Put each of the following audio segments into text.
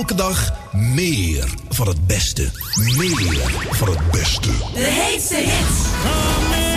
Elke dag meer van het beste. Meer van het beste. De heetste hits.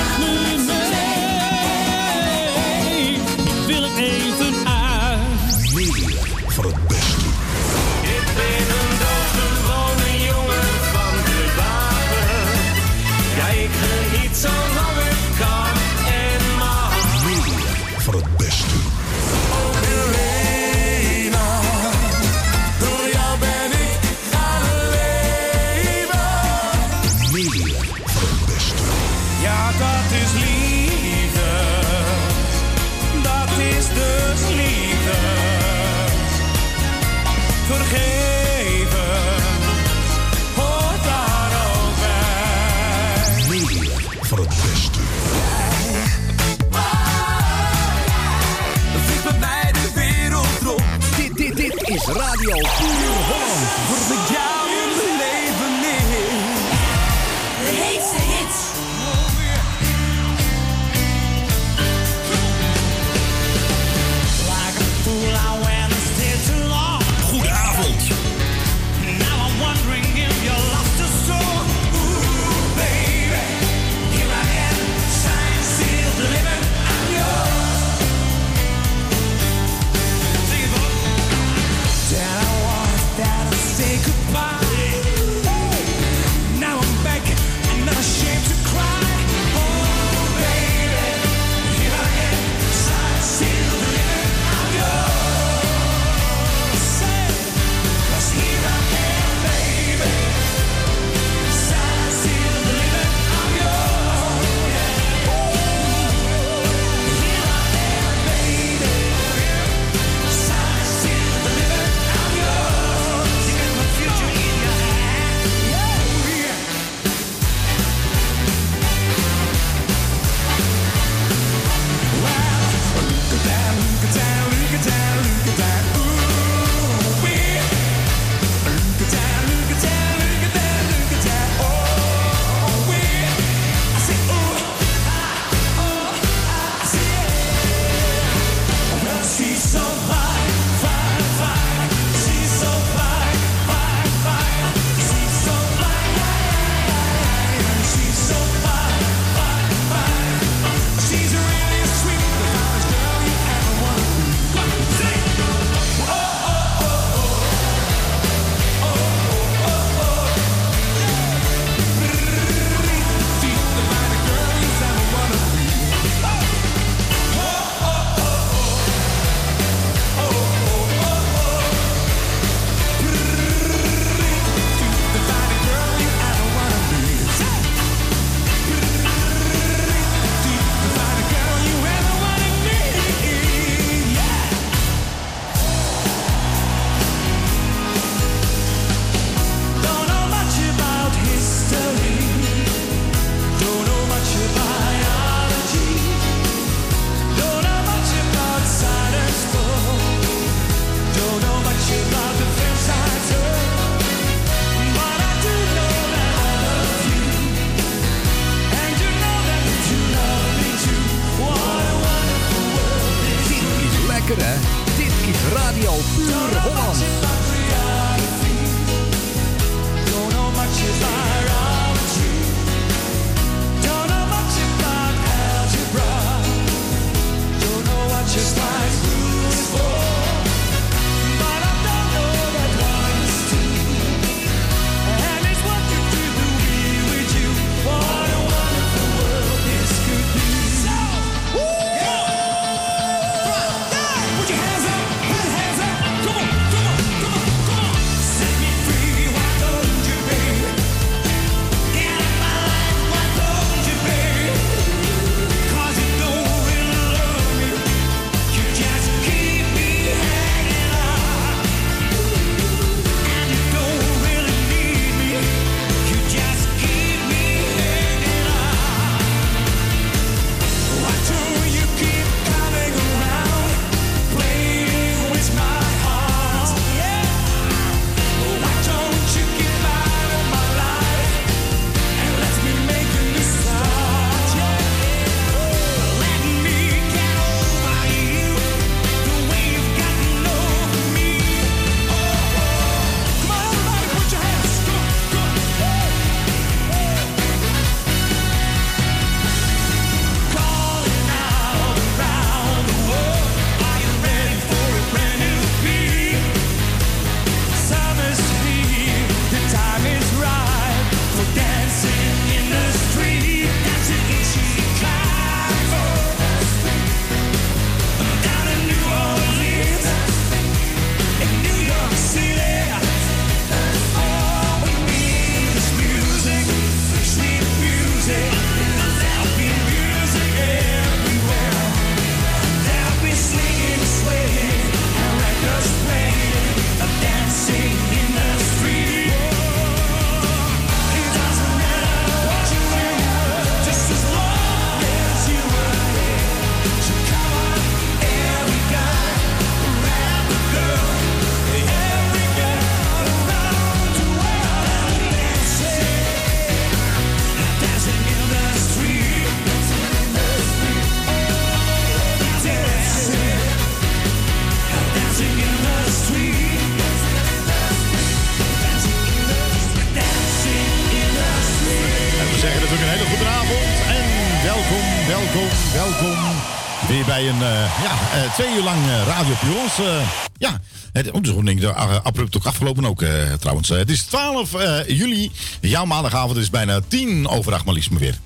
Twee uur lang eh, Radio Purons. eh ja, het oh, dus denk ik uh, abrupt ook afgelopen ook eh, trouwens. Eh, het is 12 eh, juli. Jouw maandagavond is bijna 10 over 8, maar liefst maar weer.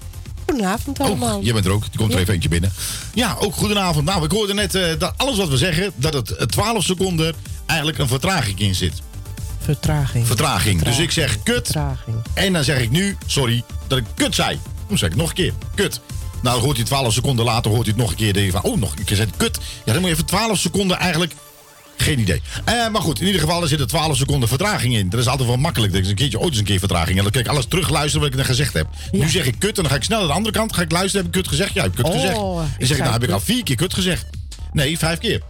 Goedenavond allemaal. Oh, jij bent er ook. Er komt er Ja. even eentje binnen. Ja, ook goedenavond. Nou, ik hoorde net eh, dat alles wat we zeggen, dat het eh, 12 seconden eigenlijk een vertraging in zit. Vertraging. Vertraging. Dus ik zeg kut. Vertraging. En dan zeg ik nu, sorry, dat ik kut zei. Dan zeg ik nog een keer, kut. Nou, dan hoort hij 12 seconden later, hoort hij het nog een keer. denk je van, oh, nog een keer zegt kut. Ja, dan moet je even 12 seconden eigenlijk... Geen idee. Eh, maar goed, in ieder geval er zitten 12 seconden vertraging in. Dat is altijd wel makkelijk. Dat is een keertje ooit eens een keer vertraging. En dan kan ik alles terugluisteren wat ik net gezegd heb. Nu zeg ik kut en dan ga ik snel naar de andere kant. Ga ik luisteren, heb ik kut gezegd? Ja, heb ik kut Oh, gezegd. ik Dan zeg ik, nou heb ik al vier keer kut gezegd. Nee, vijf keer.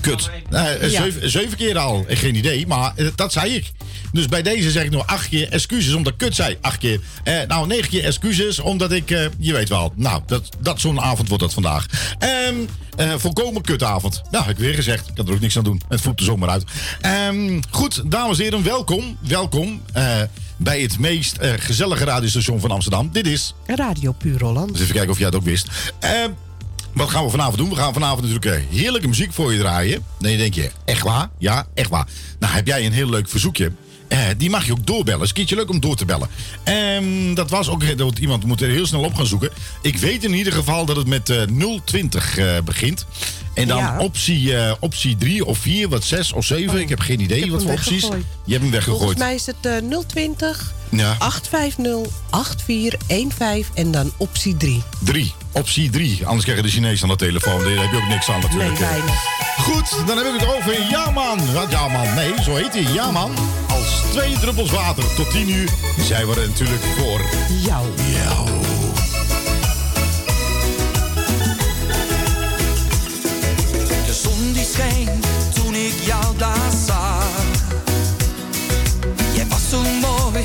Kut. Eh, eh, Ja. zeven, zeven keer al. Eh, Geen idee, maar eh, dat zei ik. Dus bij deze zeg ik nog acht keer excuses omdat ik kut zei. Acht keer. Eh, nou, negen keer excuses omdat ik, eh, je weet wel. Nou, dat, dat zo'n avond wordt dat vandaag. Ehm eh, volkomen kutavond. Nou, heb ik weer gezegd. Ik kan er ook niks aan doen. Het voelt er zomaar uit. Ehm, goed, dames en heren, welkom. Welkom eh, bij het meest eh, gezellige radiostation van Amsterdam. Dit is Radio Puur Holland. dus even kijken of jij het ook wist. Ehm, wat gaan we vanavond doen? We gaan vanavond natuurlijk heerlijke muziek voor je draaien. Dan denk je, echt waar? Ja, echt waar. Nou, heb jij een heel leuk verzoekje. Eh, die mag je ook doorbellen. Het is een keertje leuk om door te bellen. Ehm, dat was ook... Dat iemand moet er heel snel op gaan zoeken. Ik weet in ieder geval dat het met eh 020 eh, begint. En dan Ja. optie, eh, optie 3 of 4, wat 6 of 7. ik heb geen idee heb wat voor opties. weggegooid. Je hebt hem weggegooid. Volgens mij is het eh 020 Ja. 850 8415 en dan optie 3. 3. Optie 3. Anders krijg je de Chinees aan de telefoon. Daar heb je ook niks aan natuurlijk. Nee, weinig. Goed, dan heb ik het over Ja man. Wat Ja man? Nee, zo heet hij. Ja man. Als twee druppels water tot 10 uur zijn we er natuurlijk voor Jou. jou. Zon die scheen toen ik jou daar zag. Jij was zo mooi,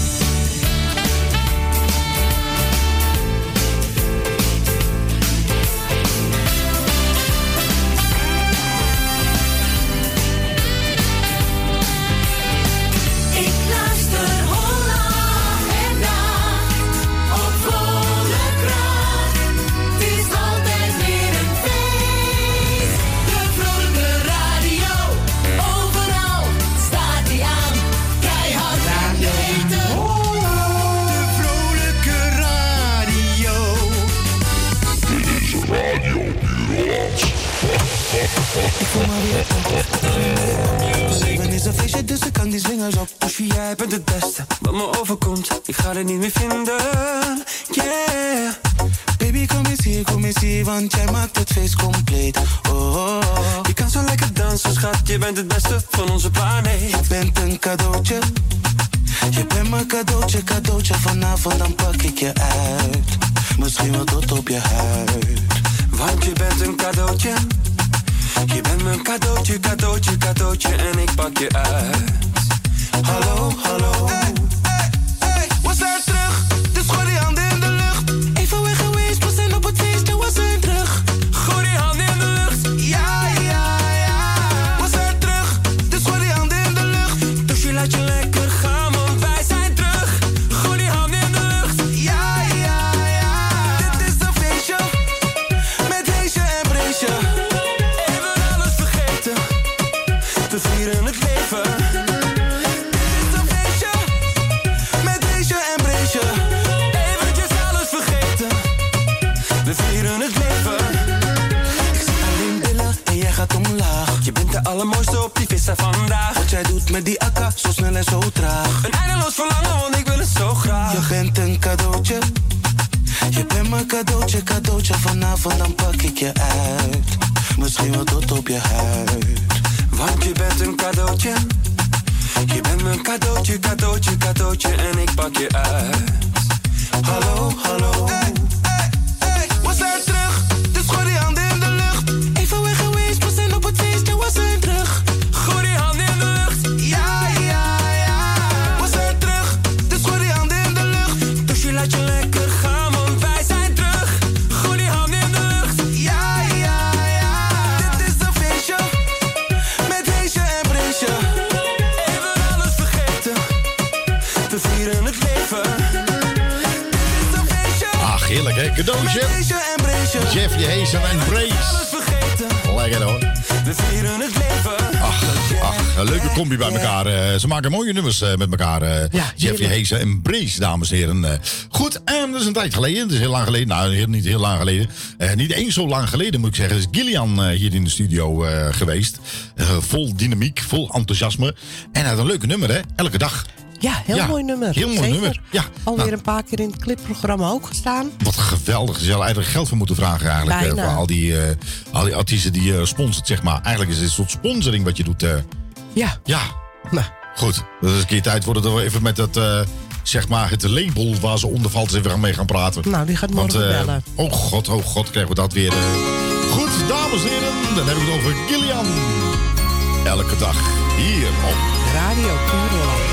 Vieren het leven. Ach, heerlijk hè, cadeautje. Heesje en Breesje. Jeffrey Hazen en Brace. Alles vergeten. Lekker hoor. We vieren het leven. Ach, ach, een leuke combi bij elkaar. eh, ze maken mooie nummers eh, met elkaar. eh, Ja. Hazen en Brace, dames en heren. Goed, en dat is een tijd geleden. Dat is heel lang geleden. Nou, niet heel lang geleden. Eh, niet eens zo lang geleden, moet ik zeggen. Is Gillian hier in de studio eh, geweest. Vol dynamiek, vol enthousiasme. En hij had een leuke nummer, hè? Elke dag. Ja, heel Ja, mooi nummer. heel mooi Zeker. nummer. Ja, Alweer nou. een paar keer in het clipprogramma ook gestaan. Wat geweldig. Ze zou eigenlijk geld voor moeten vragen eigenlijk. eh, voor al die, eh, al die artiesten die je sponsort, zeg maar. Eigenlijk is het een soort sponsoring wat je doet. eh. Ja, ja, nou, goed. Dat is een keer tijd worden dat we even met dat, eh, zeg maar, het label waar ze onder valt, even mee gaan praten. nou die gaat morgen Want, eh, bellen. oh god, oh god, krijgen we dat weer. eh. Goed, dames en heren, dan hebben we het over Gillian. Elke dag hier op Radio Puurland.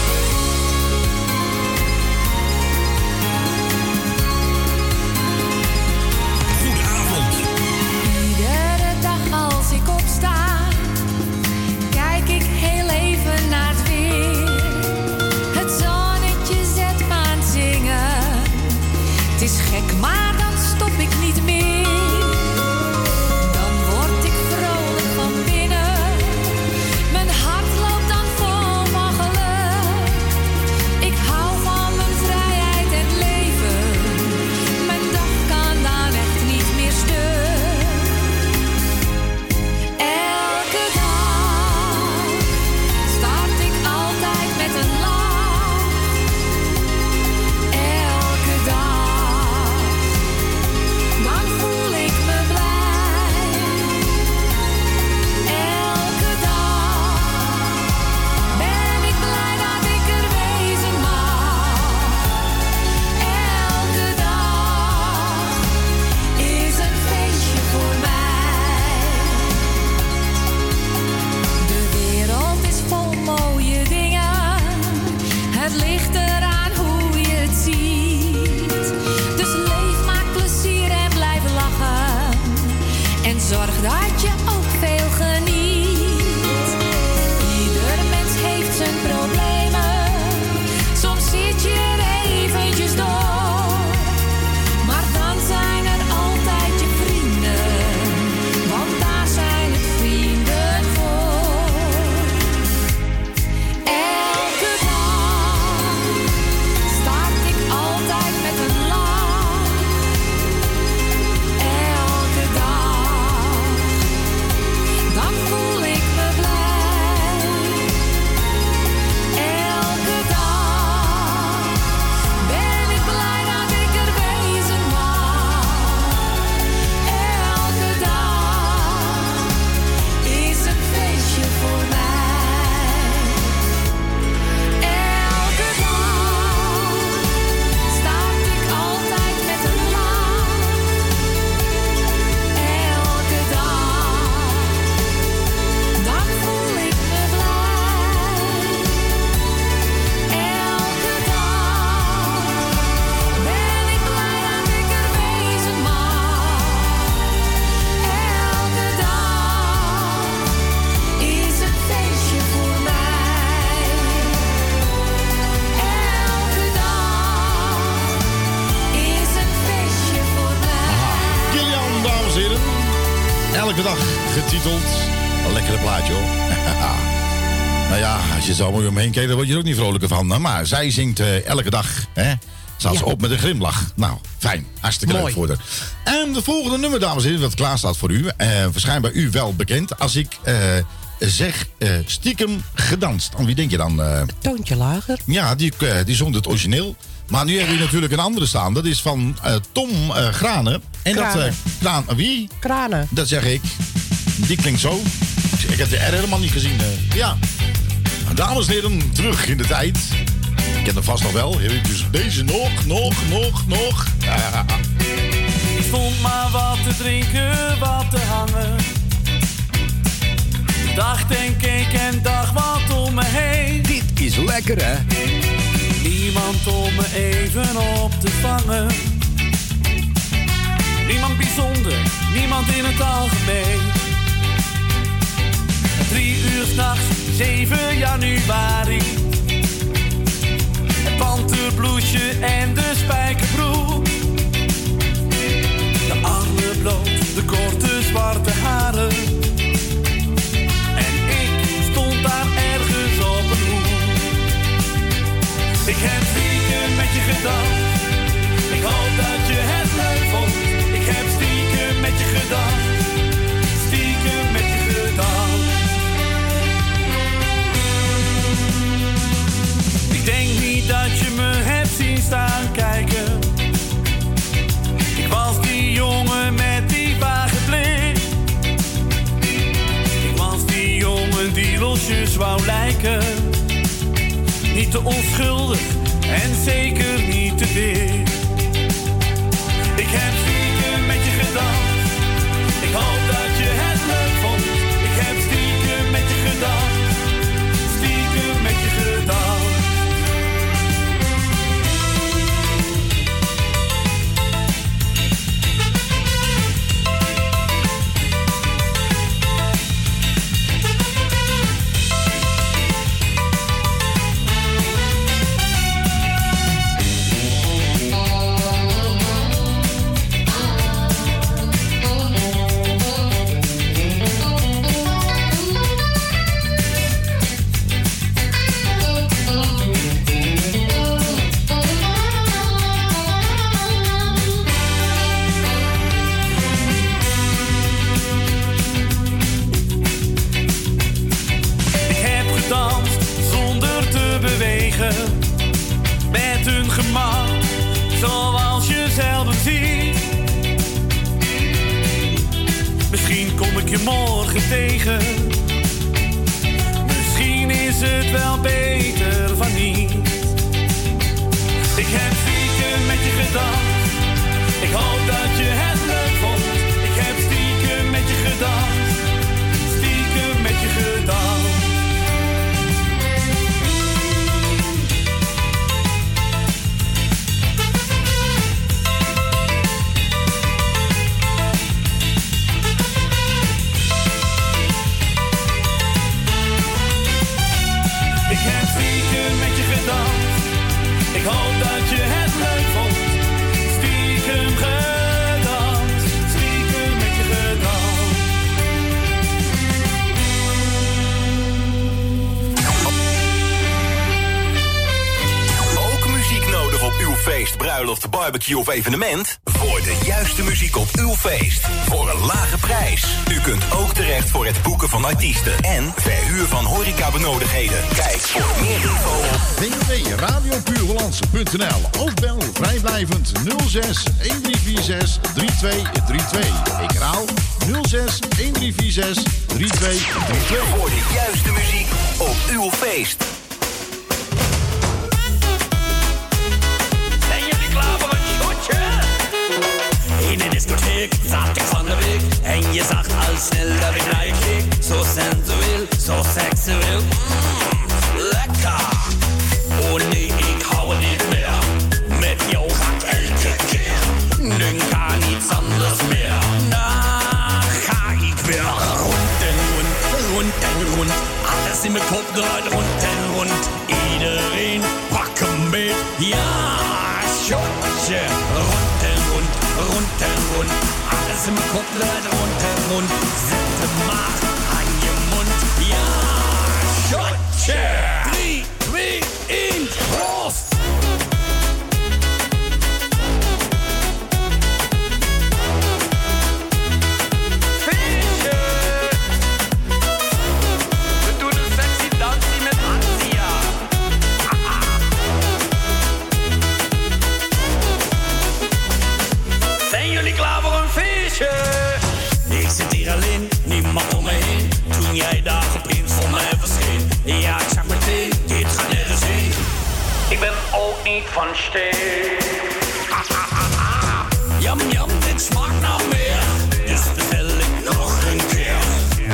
Getiteld. Een lekkere plaatje hoor. nou ja, als je zo mooi omheen kijkt, dan word je er ook niet vrolijker van. Maar zij zingt eh, elke dag, hè? Staat ze op met een glimlach. Nou, fijn. Hartstikke leuk voor haar. En de volgende nummer, dames en heren, dat klaar staat voor u. Eh, waarschijnlijk bij u wel bekend. Als ik eh, zeg stiekem gedanst. Aan wie denk je dan? Toontje lager. Ja, die, die zong het origineel. Maar nu hebben we natuurlijk een andere staan. Dat is van Tom eh, Granen. En dat... Kraan, wie? Kranen. Dat zeg ik. Die klinkt zo. Ik heb de R helemaal niet gezien. eh. Ja. Nou, Dames en heren, terug in de tijd. Ik ken hem vast nog wel. Dus deze nog, nog, nog, nog. Ja. Ik stond maar wat te drinken, wat te hangen. Dacht en keek en dacht wat om me heen. Dit is lekker, hè? Niemand om me even op te vangen. Niemand bijzonder, niemand in het algemeen. Drie uur s'nachts, 7 januari. Het panterbloesje en de spijkerbroek. De armen bloot, de korte zwarte haren. En ik stond daar ergens op een hoek. Ik heb stiekem met je gedanst. Die losjes wou lijken. Niet te onschuldig en zeker niet te dik. Tegen. Misschien is het wel beter barbecue of evenement? Voor de juiste muziek op uw feest. Voor een lage prijs. U kunt ook terecht voor het boeken van artiesten. En verhuur van horecabenodigheden. Kijk voor meer info op www.radiopuurhollandse.nl Of bel vrijblijvend 06 1346 3232. Ik herhaal 06 1346 3232. voor de juiste muziek op uw feest. En je zag al snel dat ik naar je keek Zo sensueel, zo seksueel mm, Lekker Oh nee, ik hou het niet meer Met jou ga ik elke keer Nu kan niets anders meer Dan ga ik weer rond en rond, rond en rond Alles in mijn kop draait rond en rond Iedereen pak hem mee Ja, rund en rund. Zet hem maar aan je mond. Ja, shotje. Ook niet van steen. Jam, jam, dit smaakt naar meer. Dus bestel ik nog een keer.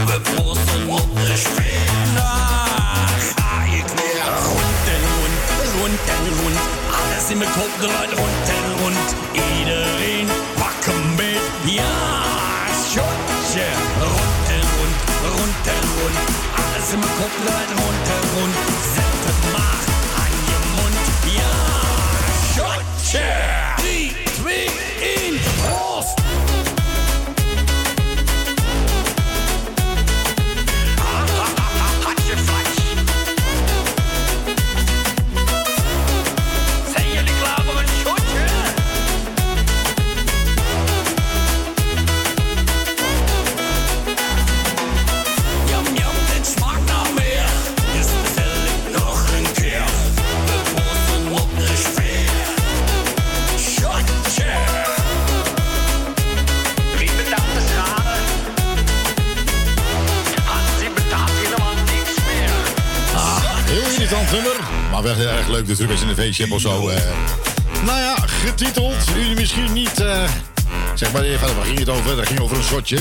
We proosten op de sfeer. Daar ga ik weer. Rond en rond, rond en rond. Alles in mijn kop draait rond en rond. Iedereen pak een beet. Ja, shotje. Rond en rond, rond en rond. Alles in mijn kop draait leuk natuurlijk als je een feestje hebt of zo. eh. Nou ja, getiteld. Jullie misschien niet... eh, zeg maar even, waar ging het over? Dat ging over een shotje.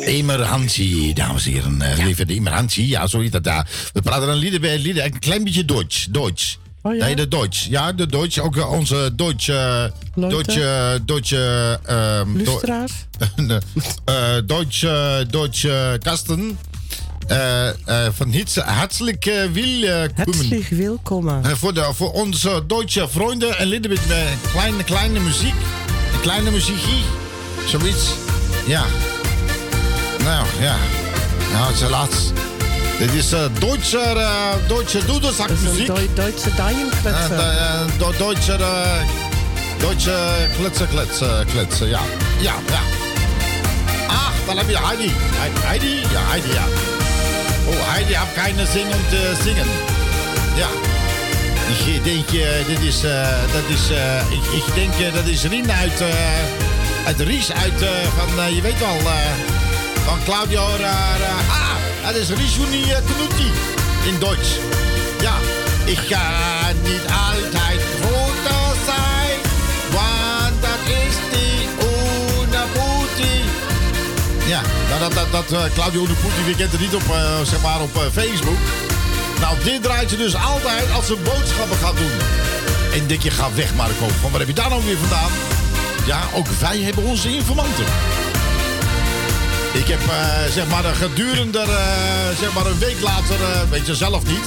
Emerhantie, dames en heren. Uh, Lieve de Emerhantie, ja, zo heet dat daar. We praten een lieden bij lieden, een klein beetje Duits. Duits. Oh ja? Nee, de Duits. Ja, de Duits. Ook onze Duitse... Duitse... Duitse... ehm, Lustra's? äh, deutsche, deutsche Äh, von Hitze willkommen. Herzlich willkommen. Äh, Voor, de, voor onze deutsche Freunde een little bit äh, kleine, kleine muziek. Een kleine muziekie. Zoiets. Ja. Nou, ja. Nou, het is laatst. Dit is uh, Duitse, uh, Duitse Dat is een doedelzakmuziek. Duitse Uh, Dijenkletser. Duitse, uh, Duitse kletsen, kletsen, kletsen, ja. Ja, ja. Ach, dan heb je Heidi. He- Heidi? Ja, Heidi, ja. Oh, Heidi heeft keine zin om te zingen. Ja. Ik denk, eh, dit is, eh, dat is, eh, ik, ik denk, dat is Rien uit, eh, uit Ries, uit, van, je weet wel, van Claudio, uh, ah, dat is Risuni uh, Knutti in Duits. Ja, ik ga niet altijd nou dat, dat, dat eh, Claudio Unaputi, wie kent het niet op, eh, zeg maar op eh, Facebook. Nou, dit draait ze dus altijd als ze boodschappen gaat doen. En denk je, ga weg Marco. Van waar heb je daar nou weer vandaan? Ja, ook wij hebben onze informanten. Ik heb zeg maar gedurende zeg maar een week later, weet je zelf niet,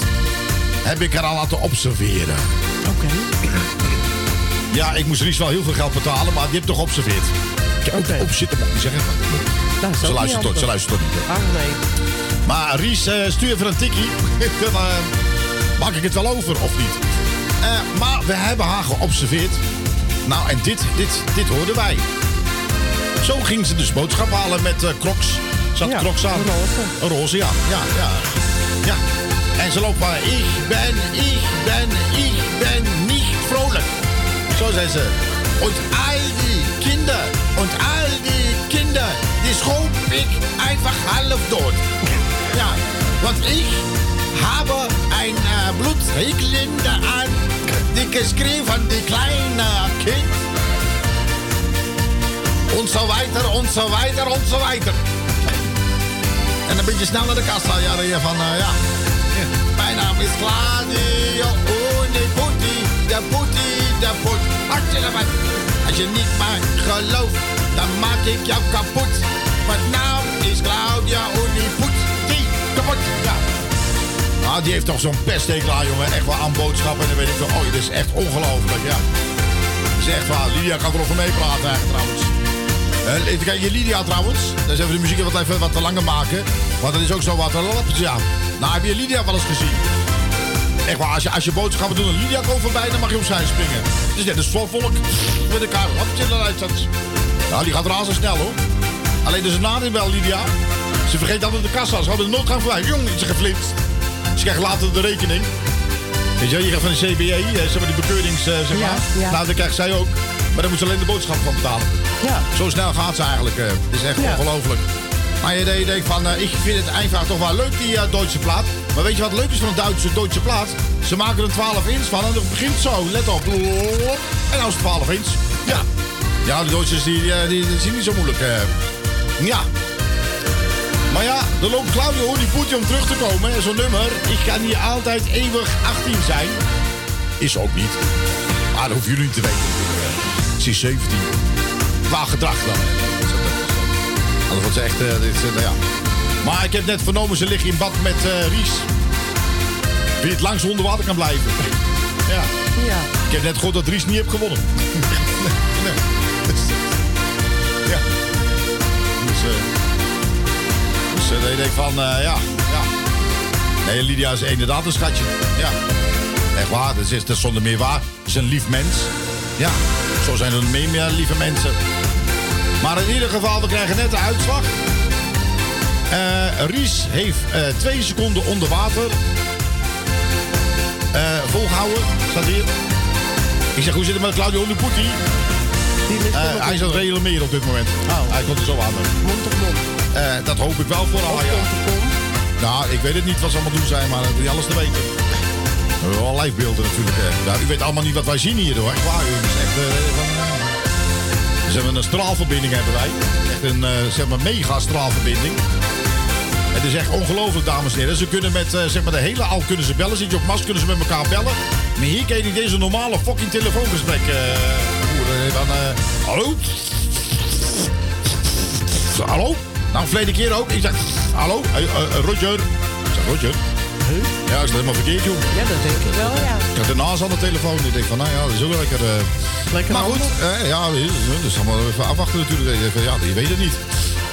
heb ik haar al laten observeren. Oké. Ja, ik moest Ries wel heel veel geld betalen, maar die heb ik toch geobserveerd. Ik heb op zitten, is Ze luistert tot, ze luistert tot niet. hè. Ah, nee. Maar Ries, eh, stuur even een tikkie. Dan eh, maak ik het wel over, of niet? Eh, maar we hebben haar geobserveerd. Nou, en dit, dit, dit hoorden wij. Zo ging ze dus boodschap halen met eh crocs. Had Ja, crocs aan. een roze. Een roze, ja. Ja, ja. ja. En ze loopt maar, ik ben, ik ben, ik ben niet vrolijk. Zo zei ze. Und all die Kinder, und all die Die schrob ich einfach halb tot. Ja, want ich habe ein äh, Blutriegelinde an, die geschrieben von die kleine Kind. Und so weiter, und so weiter, und so weiter. En een beetje snel naar de kassa. Ja, dan van, eh, ja. Mijn naam is Claudio Uniputi. De Puti, de Put. Hartstikke wat. Als je niet maar gelooft, dan maak ik jou kapot. Mijn naam is Claudia Uniputi. Kapot, ja. Ah, die heeft toch zo'n pesthekel aan, jongen. Echt wel aan boodschappen. En dan weet ik wel. Oh, dit is echt ongelooflijk, ja. Dat is echt waar. Lydia kan erover meepraten, eigenlijk, trouwens. Eh, even kijken, Lydia trouwens. Dan even de muziek wat, even wat te langer maken. Want dat is ook zo wat een lapje aan. Nou, heb je Lydia wel eens gezien? Echt waar, als je, als je boodschappen doet en Lydia komt voorbij, dan mag je opzij springen. Het is net een vol volk met elkaar. Wat je eruit zat. Nou, die gaat razendsnel hoor. Alleen dus een nadeel wel, Lydia. Ze vergeet altijd de kassa. Ze hadden de noodgang voorbij. Jong, is ze geflitst. Ze krijgt later de rekening. Weet je, wel, je gaat van de CBE, eh, zeg maar die bekeurings, eh, zeg Ja, maar. ja. Nou, daar krijgt zij ook. Maar daar moet ze alleen de boodschap van betalen. Ja. Zo snel gaat ze eigenlijk. eh. Het is echt Ja. ongelooflijk. Maar je denkt- van, eh, ik vind het einfach toch wel leuk, die eh, Duitse plaat. Maar weet je wat leuk is van een Duitse, Duitse plaat? Ze maken er 12 inch van en het begint zo. Let op. En dan is het 12 inch. Ja. Ja, de Duitsers die, eh, die, die zien niet zo moeilijk. eh. Ja. Maar ja, er loopt Claudio die poetje om terug te komen. En zo'n nummer, ik ga niet altijd eeuwig 18 zijn. Is ook niet. Maar dat hoeven jullie niet te weten. Ze is 17. Qua gedrag dan. Anders wordt ze echt... dit, eh, nou ja. Maar ik heb net vernomen, ze liggen in bad met Ries. Wie het langs onder water kan blijven. Ja. Ja. Ik heb net gehoord dat Ries niet heeft gewonnen. nee, ja. Dus, eh dus eh, dan denk ik van, eh, ja, ja. Nee, Lydia is inderdaad een schatje. Ja. Echt waar, dat is, dat zonder meer waar. Ze is een lief mens. Ja, zo zijn er meer, meer lieve mensen. Maar in ieder geval, we krijgen net de uitslag. Eh, Ries heeft eh, twee seconden onder water eh, volgehouden. Staat hier. Ik zeg, hoe zit het met Claudio Luputi? Eh, hij is aan het reanimeren op dit moment. Hij komt er zo aan. mond op mond. Eh, dat hoop ik wel voor haar, ja. Nou, ik weet het niet wat ze allemaal doen zijn, maar dat wil je alles te weten. We hebben wel lijfbeelden natuurlijk. eh. Nou, u weet allemaal niet wat wij zien hier, hoor. Waar, u is echt... eh, hebben een straalverbinding, hebben wij. Echt een, zeg maar, mega straalverbinding. Het is echt ongelooflijk, dames en heren. Ze kunnen met, zeg maar, de hele al kunnen ze bellen. Zit je op mas, kunnen ze met elkaar bellen. Maar hier kun je niet eens een normale fucking telefoongesprek. Van, eh, hallo? Hallo? Nou, verleden keer ook. Ik zeg, hallo? Eh, eh, Roger. Ik zeg, Roger? Ja, ik sta helemaal verkeerd, joh. Ja, dat denk ik wel, ja. Ik had daarnaast aan de telefoon. Ik denk van, nou ja, dat is ook wel lekker. eh. Lekker maar goed, eh, ja, dus allemaal even afwachten natuurlijk. Ja, je weet het niet.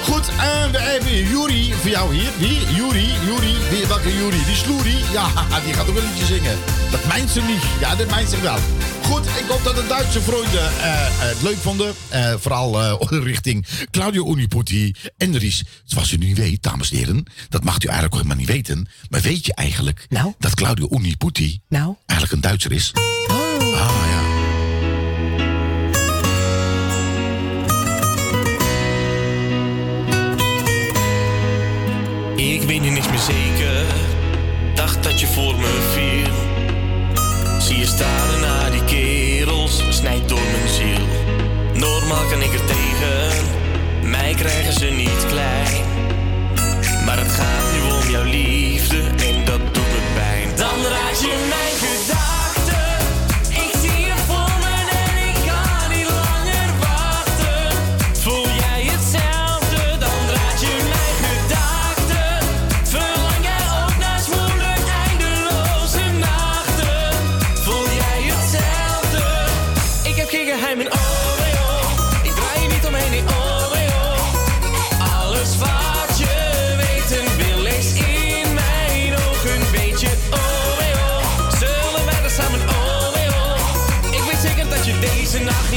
Goed, en we hebben Juri voor jou hier. Wie? Juri, Juri. Wie, welke Juri? Die Sloeri? Ja, die gaat ook wel een liedje zingen. Dat mijnt ze niet. Ja, dat mijnt ze wel. Goed, ik hoop dat de Duitse vrienden eh, eh, het leuk vonden. Eh, vooral eh, richting Claudio Uniputi en Ries. Zoals u nu weet, dames en heren, dat mag u eigenlijk ook helemaal niet weten. Maar weet je eigenlijk Nou? dat Claudio Uniputi Nou? eigenlijk een Duitser is? Oh. Ah ja. Ik weet nu niks meer zeker. Dacht dat je voor me viel. Zie je staren naar die kerels, snijdt door mijn ziel. Normaal kan ik er tegen, mij krijgen ze niet klein. Maar het gaat nu om jouw liefde en dat doet me pijn. Dan raak je mijn gedachten.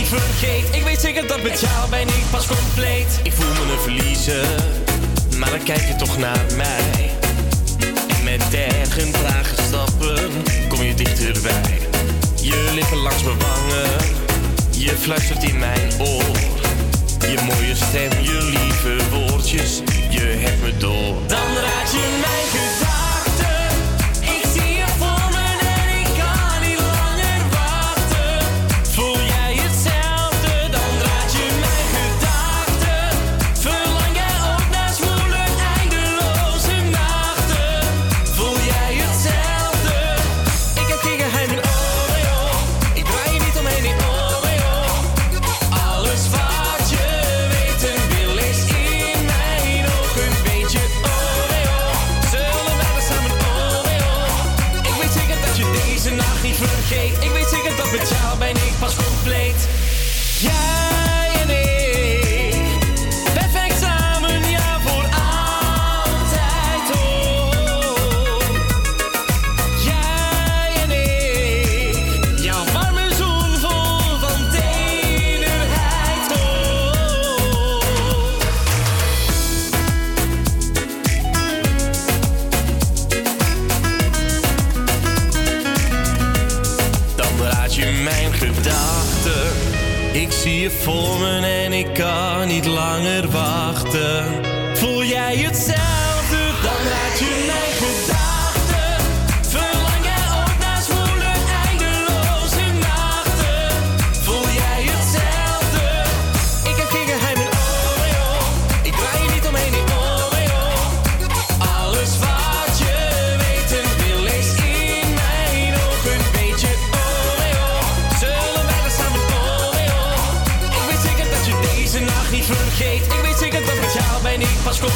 Vergeet. Ik weet zeker dat met jou ben ik pas compleet. Ik voel me een verliezer, maar dan kijk je toch naar mij. En met dergelijke trage stappen kom je dichterbij. Je lippen langs mijn wangen, je fluistert in mijn oor. Je mooie stem, je lieve woordjes, je hebt me door. Dan raad je mijn gedachten.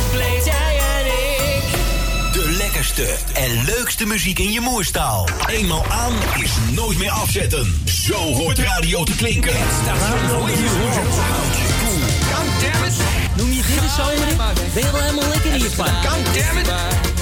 Compleet. Jij en ik. De lekkerste en leukste muziek in je moerstaal. Eenmaal aan is nooit meer afzetten. Zo hoort radio te klinken. Noem je dit een zomer? Ben je wel helemaal lekker in je pan? Goddammit. Verdwijn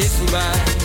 gedaan, het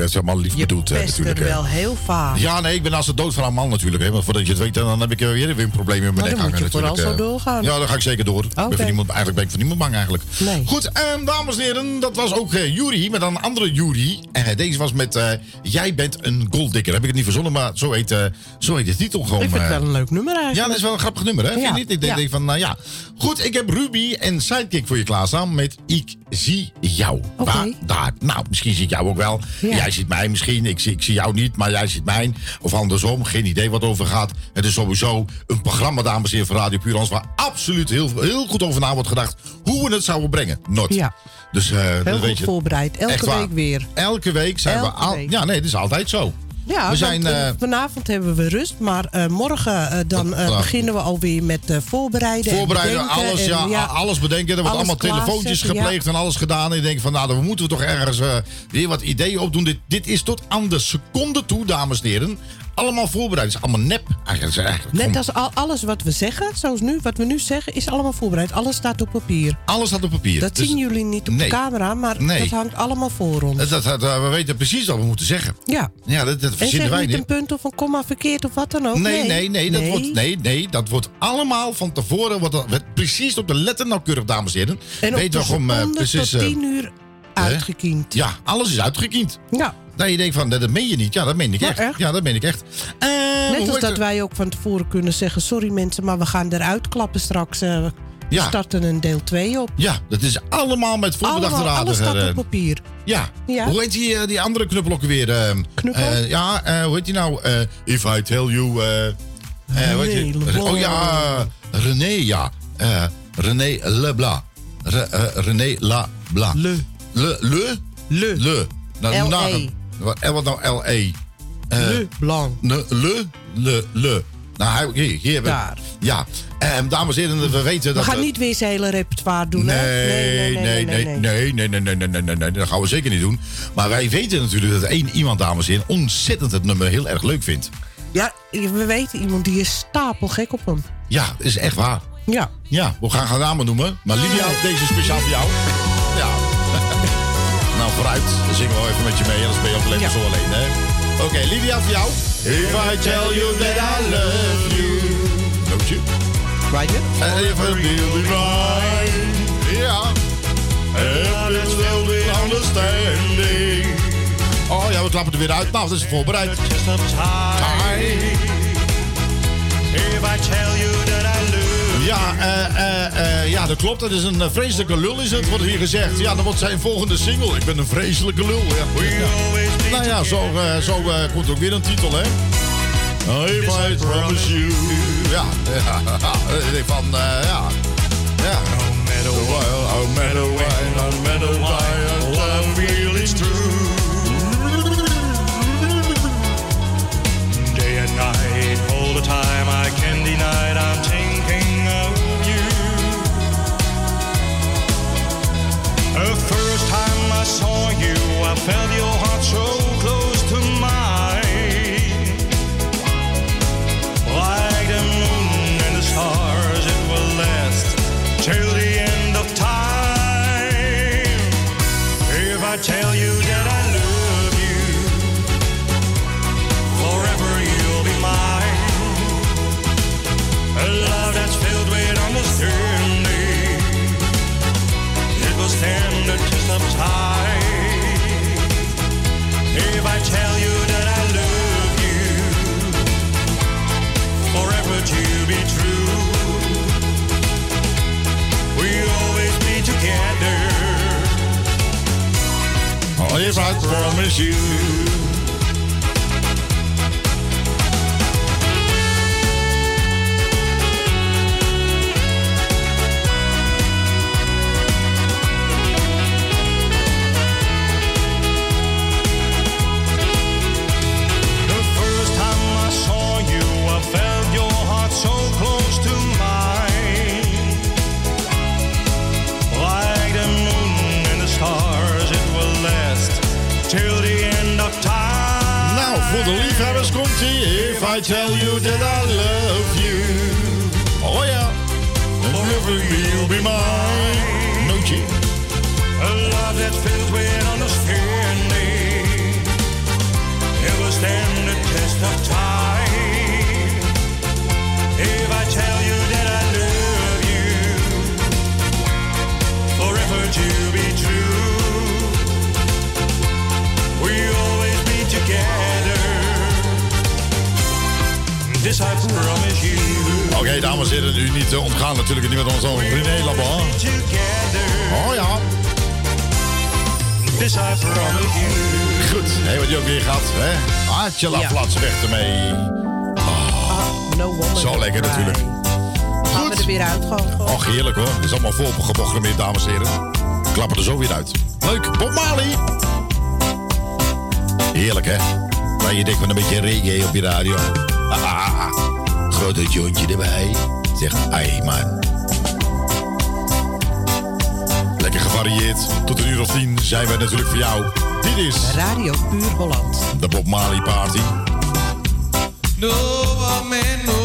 natuurlijk, het is allemaal lief bedoeld. hè, Best natuurlijk, er hè. wel heel vaak. Ja, nee, ik ben als de dood van een man natuurlijk. Hè, want voordat je het weet, dan heb ik weer, weer een probleem in mijn nek dan moet hangen. je vooral natuurlijk, zo doorgaan. Ja, dan ga ik zeker door. Ik ben niemand, eigenlijk ben ik van niemand bang eigenlijk. Nee. Goed, en dames en heren, dat was ook uh, Jury, met een andere Jury. En deze was met eh, Jij bent een golddikker. Heb ik het niet verzonnen, maar zo heet, eh, zo heet de titel gewoon. Ik vind het eh. wel een leuk nummer eigenlijk. Ja, dat is wel een grappig nummer, hè? Vind Ja, je niet? Ik denk, ja. van, nou ja. Goed, ik heb Ruby en Sidekick voor je klaarstaan met Ik zie jou. Oké. Daar. Nou, misschien zie ik jou ook wel. Ja. Jij ziet mij misschien. Ik zie, ik zie jou niet, maar jij ziet mij. Of andersom. Geen idee wat over gaat. Het is sowieso een programma, dames en heren, van Radio Purans... waar absoluut heel, heel goed over na wordt gedacht... hoe we het zouden brengen. Not. Ja. Dus, eh, Heel goed weet je. voorbereid. Elke week weer. Elke week zijn Elke we... Al, week. ja, nee, dat is altijd zo. Ja, we zijn... want, eh, eh, vanavond hebben we rust, maar morgen dan Ja. beginnen we alweer met voorbereiden. en Voorbereiden, alles, en, ja, alles bedenken. Er wordt allemaal telefoontjes gepleegd en alles gedaan. En je denkt van, nou, dan moeten we toch ergens weer wat ideeën opdoen. Dit, dit is tot aan de seconde toe, dames en heren. Allemaal voorbereid. Het is allemaal nep. Eigenlijk, Net als al, alles wat we zeggen, zoals nu, wat we nu zeggen, is allemaal voorbereid. Alles staat op papier. Alles staat op papier. Dat Dus- zien jullie niet op nee. de camera, maar Nee. dat hangt allemaal voor ons. Dat, dat, dat- we weten precies wat we moeten zeggen. ja. Ja, dat, dat En verzinnen wij niet een punt of een komma verkeerd of wat dan ook. Nee, nee, nee, dat. Wordt, nee, nee, dat wordt allemaal van tevoren, wordt precies op de letter nauwkeurig, dames en heren. En op de we gewoon, seconde precies, tot eh, tien uur uitgekiend. Ja, alles is uitgekiend. Ja. Dat je denkt van, dat, dat meen je niet. Ja, dat meen ik echt. echt? Ja, dat meen ik echt. Eh, Net als dat wij ook van tevoren kunnen zeggen... sorry mensen, maar we gaan eruit klappen straks. eh, we Ja. starten een deel 2 op. Ja, dat is allemaal met voorbedachte Allemaal, alles raden. staat eh, op papier. Ja. Ja. Hoe heet die, eh, die andere knuppel ook weer? eh, Knuppel? eh, ja, eh, hoe heet die nou? Eh, if I tell you... eh, eh? René oh ja, René, ja. Eh, René Leblanc. Re, eh, René Leblanc. Le. Le. Le? Le. Le. Nou, L.E.. nou, wat, eh, wat nou L.E.? Eh, Le Blanc. Ne, le, le, le. Nou, hier, hier Daar. Ja, eh, dames en heren, we weten We dat... gaan niet weer zijn hele repertoire doen, Nee, hè? nee, nee, nee, nee, nee, nee, nee, nee, nee, nee, dat gaan we zeker niet doen. Maar wij weten natuurlijk dat één iemand, dames en heren, ontzettend het nummer heel erg leuk vindt. Ja, we weten iemand die is stapelgek op hem. Ja, dat is echt waar. Ja. Ja, we gaan geen namen noemen. Maar Lydia, deze is speciaal voor jou. Ja. Nou, vooruit. Dan zingen we wel even met je mee. Anders ben je ook alleen maar zo alleen, hè. Oké, Lydia, voor jou. If I tell you that I love you. Nootje. Right And if it will be right. Ja. And it will be understanding. Oh ja, we klappen er weer uit. Nou, dat is voorbereid. If I tell you that I love Ja, eh, eh, ja, dat klopt. Dat is een vreselijke lul, is het, wordt hier gezegd. Ja, dan wordt zijn volgende single. Ik ben een vreselijke lul. Ja. Ja. Nou ja, zo, zo komt ook weer een titel, hè? If I promise you. Ja, van, ja. Ja. No matter what, no matter why, no matter why, I saw you, I felt your heart so if I promise you. I tell you that I love you. Oh ja. Forever you'll be mine. Nootje. A love that's filled This I promise you. Oké, dames en heren, u niet eh, ontgaan natuurlijk niet met onze René Laban. Together. Oh ja. This I promise you. Goed, hé, wat je ook weer gaat, hè? Hartje la Ja. flats weg ermee. No woman. Zo lekker natuurlijk. Gaan we er weer uit gewoon. Och, heerlijk hoor. Het is allemaal voorprogrammeerd, dames en heren. Klappen er zo weer uit. Leuk, Bob Marley. Heerlijk, hè? Maar je denkt van een beetje reggae op je radio. Ah, grote jointje erbij. Zeg, ai man. Lekker gevarieerd. Tot een uur of tien zijn wij natuurlijk voor jou. Dit is Radio Puur Holland. de Bob Marley Party. No woman, no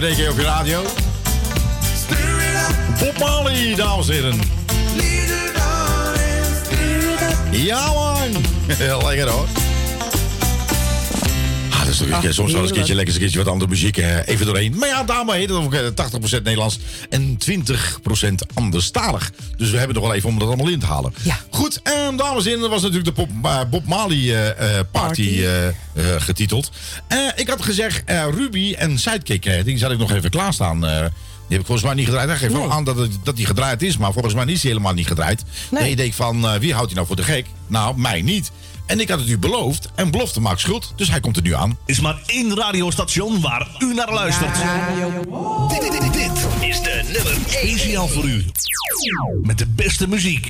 reggae op je radio. soms wel eens een keertje lekker een keertje wat andere muziek hè, even doorheen. Maar ja, daarmee heet het ook eh, 80% Nederlands en 20% anderstalig. Dus we hebben nog wel even om dat allemaal in te halen. Goed, en dames en heren, dat was natuurlijk de Bob, uh, eh, Bob Marley uh, Party, party. Uh, getiteld. ik had gezegd Ruby en Sidekick, die zal ik nog even klaarstaan. Die heb ik volgens mij niet gedraaid. Hij geeft wel aan dat, dat die gedraaid is, maar volgens mij is die helemaal niet gedraaid. Nee, nee ik van, wie houdt hij nou voor de gek? Nou, mij niet. En ik had het u beloofd en belofte maakt schuld, dus hij komt er nu aan. Is maar één radiostation waar u naar luistert. Dit, dit, dit, is de nummer 1 signaal voor u. Met de beste muziek.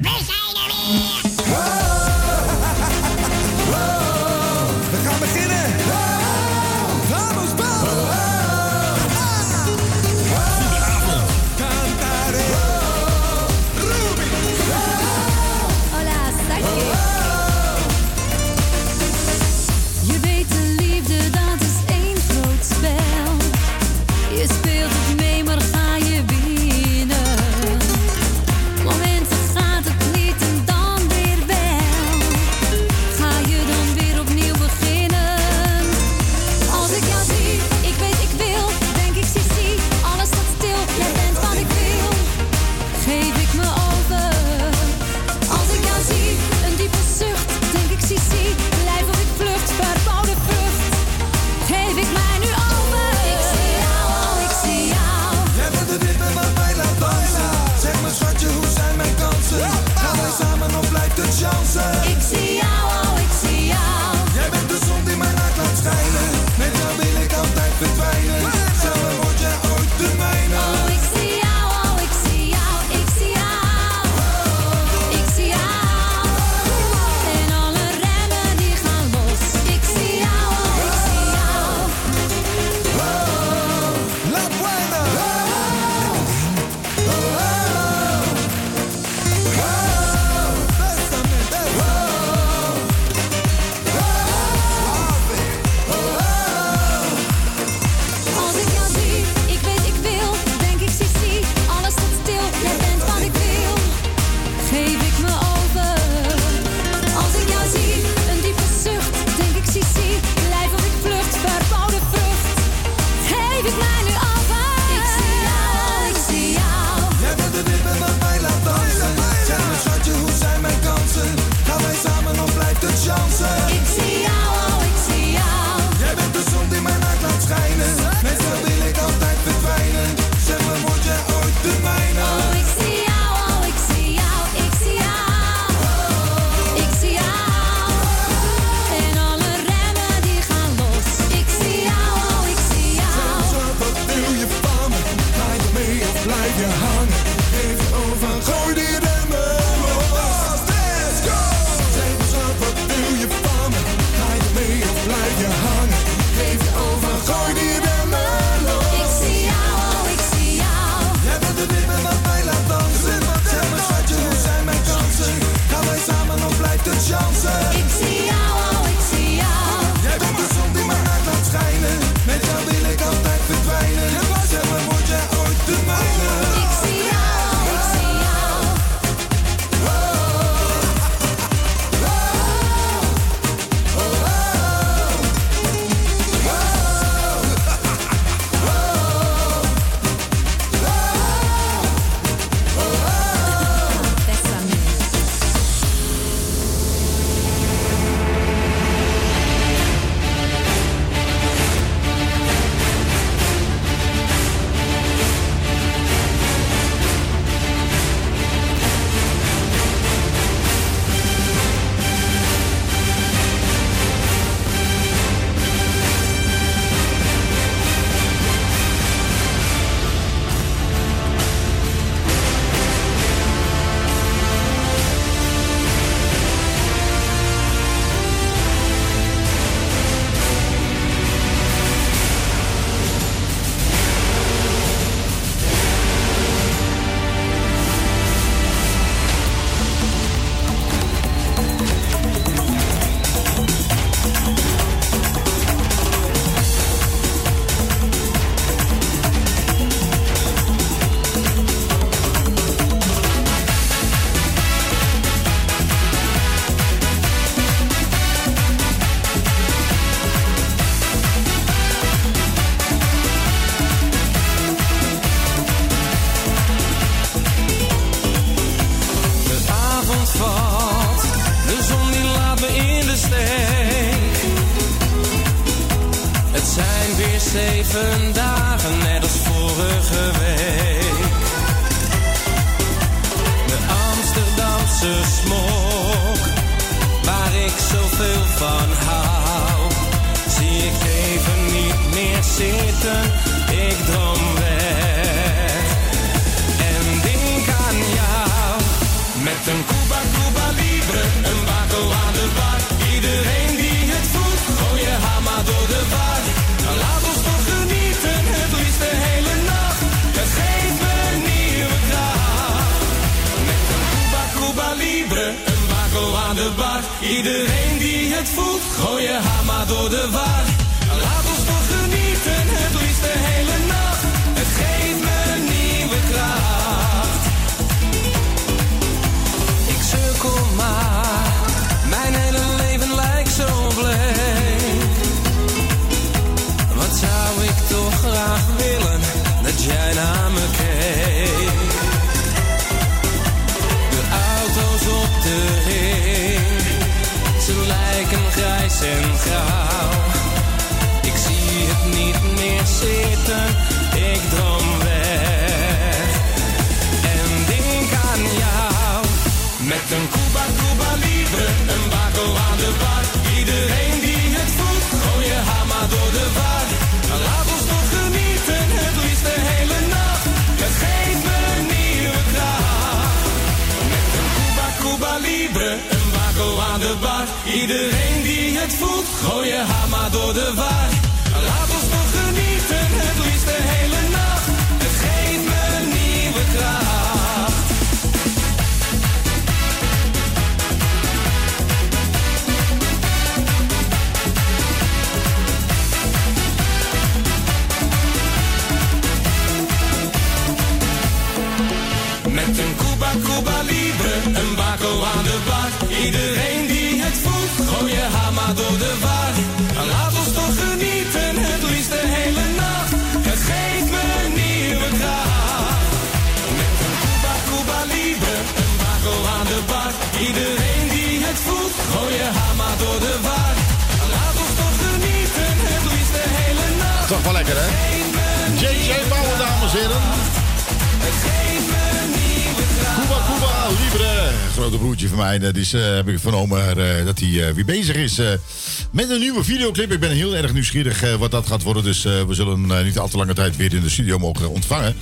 We zijn er weer! grote broertje van mij, dat is, eh, heb ik vernomen eh, dat hij eh, weer bezig is met een nieuwe videoclip. Ik ben heel erg nieuwsgierig wat dat gaat worden. Dus we zullen niet al te lange tijd weer in de studio mogen ontvangen.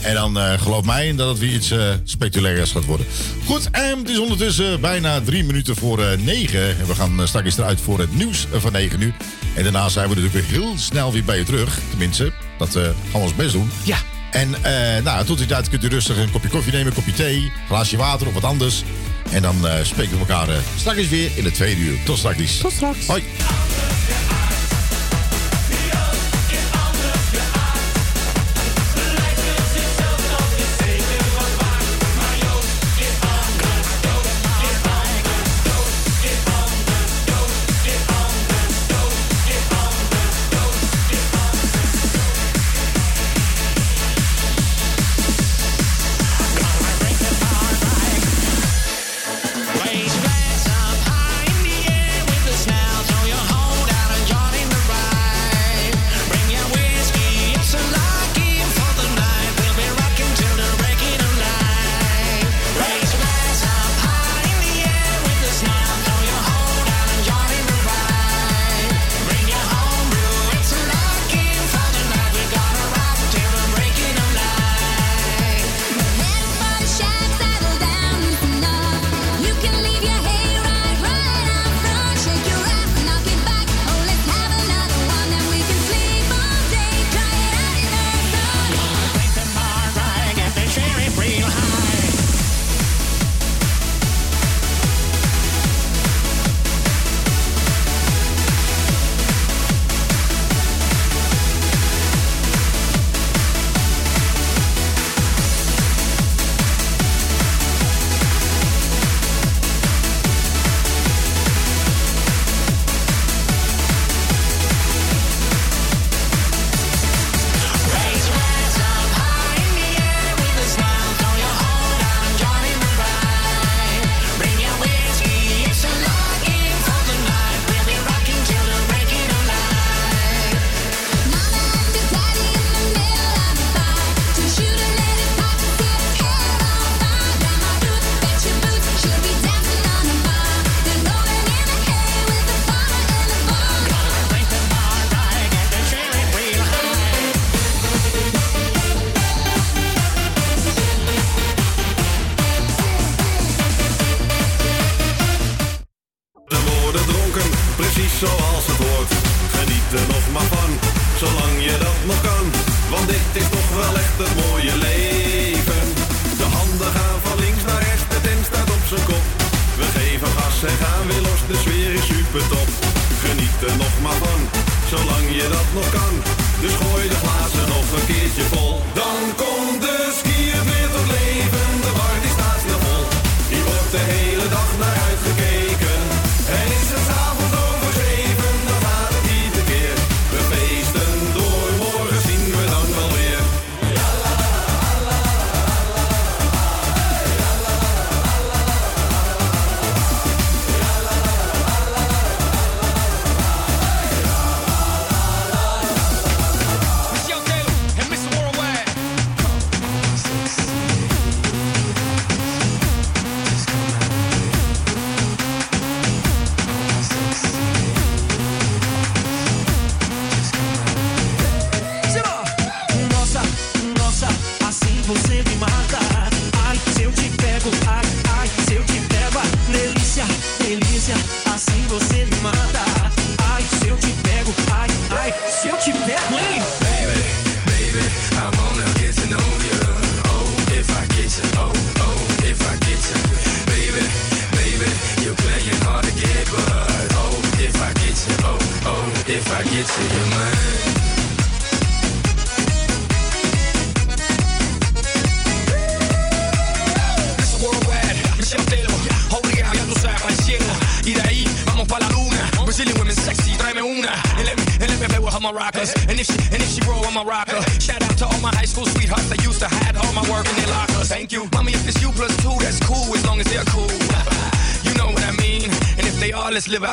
En dan geloof mij dat het weer iets speculairs gaat worden. Goed, en het is ondertussen bijna drie minuten voor negen. En we gaan straks eruit voor het nieuws van negen uur. En daarna zijn we natuurlijk weer heel snel weer bij je terug. Tenminste, dat gaan we ons best doen. Ja. En uh, nou, tot die tijd kunt u rustig een kopje koffie nemen, een kopje thee, een glaasje water of wat anders. En dan uh, spreken we elkaar uh, straks weer in de tweede uur. Tot straks. Tot straks. Hoi. Geniet er nog maar van, zolang je dat nog kan. Want dit is toch wel echt het mooie leven. De handen gaan van links naar rechts, de tent staat op zijn kop. We geven gas en gaan weer los, de sfeer is super top. Geniet er nog maar van, zolang je dat nog kan. Dus gooi de glazen nog een keertje vol. Dan komt de skier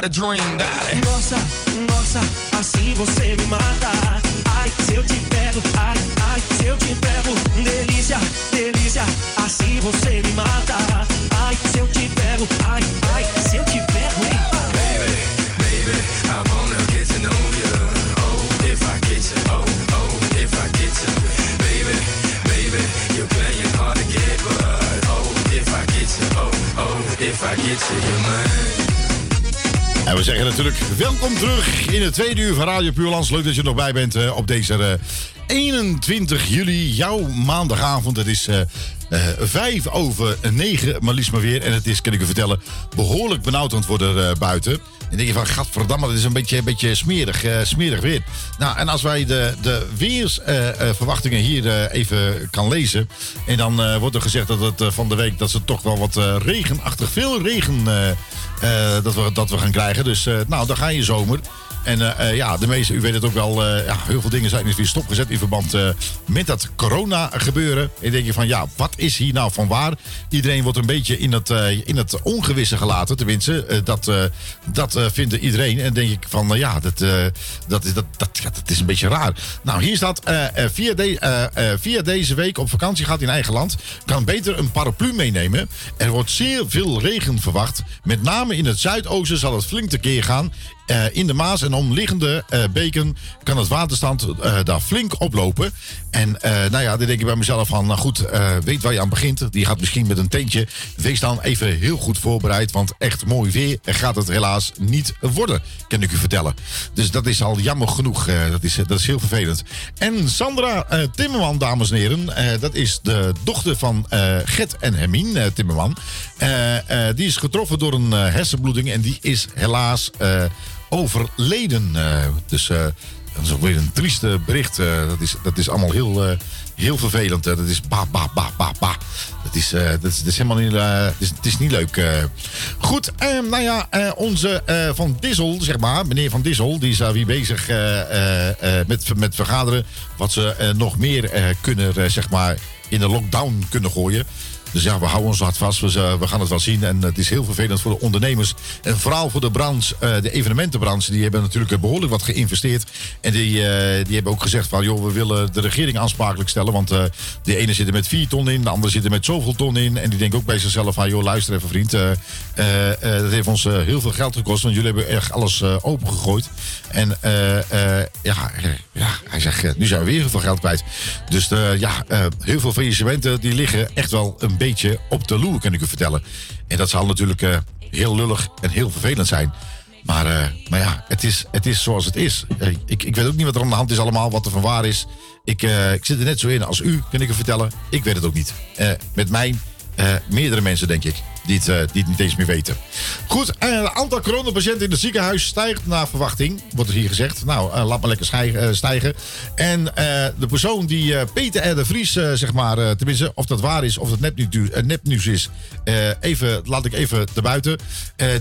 a dream, het tweede uur van Radio Puurlands. Leuk dat je er nog bij bent eh, op deze eh, 21 juli, jouw maandagavond. Het is eh eh, vijf over negen, maar liefst maar weer. En het is, kan ik u vertellen, behoorlijk benauwd aan het worden eh, buiten. En denk je van, gadverdamme, dat is een beetje, beetje smerig, eh, smerig weer. Nou, en als wij de, de weersverwachtingen hier eh, even kan lezen. En dan eh, wordt er gezegd dat het eh, van de week, dat ze toch wel wat eh, regenachtig, veel regen eh, eh, dat, we, dat we gaan krijgen. Dus eh, nou, dan ga je zomer. En eh, eh, ja, de meeste, u weet het ook wel, eh, ja, heel veel dingen zijn dus weer stopgezet in verband met dat corona gebeuren. En denk je van, ja, wat is hier nou van waar? Iedereen wordt een beetje in het, in het ongewisse gelaten, tenminste. Dat dat vindt iedereen. En denk ik van, eh, ja, dat, dat, is, dat, dat, is een beetje raar. Nou, hier staat, via, via deze week op vakantie gaat in eigen land, kan beter een paraplu meenemen. Er wordt zeer veel regen verwacht. Met name in het zuidoosten zal het flink tekeer gaan. Eh, in de Maas en omliggende eh, beken kan het waterstand eh, daar flink oplopen. En nou ja, dan denk ik bij mezelf van, nou goed, weet waar je aan begint. Die gaat misschien met een tentje. Wees dan even heel goed voorbereid, want echt mooi weer gaat het helaas niet worden, kan ik u vertellen. Dus dat is al jammer genoeg. dat, is, dat is heel vervelend. En Sandra Timmerman, dames en heren, dat is de dochter van Gert en Hermine Timmerman. Die is getroffen door een hersenbloeding en die is helaas overleden. Eh, dus eh, dat is ook weer een trieste bericht. Eh, dat, is, dat is allemaal heel, heel vervelend. Dat is ba, ba, ba, ba, ba. Dat is, dat is, helemaal niet, het is, het is niet leuk. Goed, eh, nou ja, onze Van Dissel, zeg maar, meneer Van Dissel, die is weer bezig met, met vergaderen. Wat ze nog meer kunnen, zeg maar, in de lockdown kunnen gooien. Dus ja, we houden ons hard vast. We, we gaan het wel zien. En het is heel vervelend voor de ondernemers. En vooral voor de branche, eh, de evenementenbranche. Die hebben natuurlijk behoorlijk wat geïnvesteerd. En die, eh, die hebben ook gezegd van... joh, we willen de regering aansprakelijk stellen. Want eh, de ene zit er met vier ton in. De andere zit er met zoveel ton in. En die denken ook bij zichzelf van... joh, luister even vriend. eh, eh, eh, dat heeft ons eh, heel veel geld gekost. Want jullie hebben echt alles eh, opengegooid. En eh, eh, ja, ja, hij zegt... eh, nu zijn we weer heel veel geld kwijt. Dus ja, heel veel faillissementen... die liggen echt wel een beetje op de loer, kan ik u vertellen. En dat zal natuurlijk heel lullig en heel vervelend zijn. Maar, maar ja, het is, het is zoals het is. Ik, ik weet ook niet wat er aan de hand is allemaal, wat er van waar is. Ik, ik zit er net zo in als u, kan ik u vertellen. Ik weet het ook niet. Met mij, meerdere mensen denk ik, die het, eh, die het niet eens meer weten. Goed, eh, het aantal coronapatiënten in het ziekenhuis stijgt naar verwachting. Wordt er hier gezegd. Nou, eh, laat maar lekker stijgen. En de persoon die Peter R. de Vries, zeg maar, tenminste, of dat waar is of dat nepnieuws, nepnieuws is, even, laat ik even te buiten.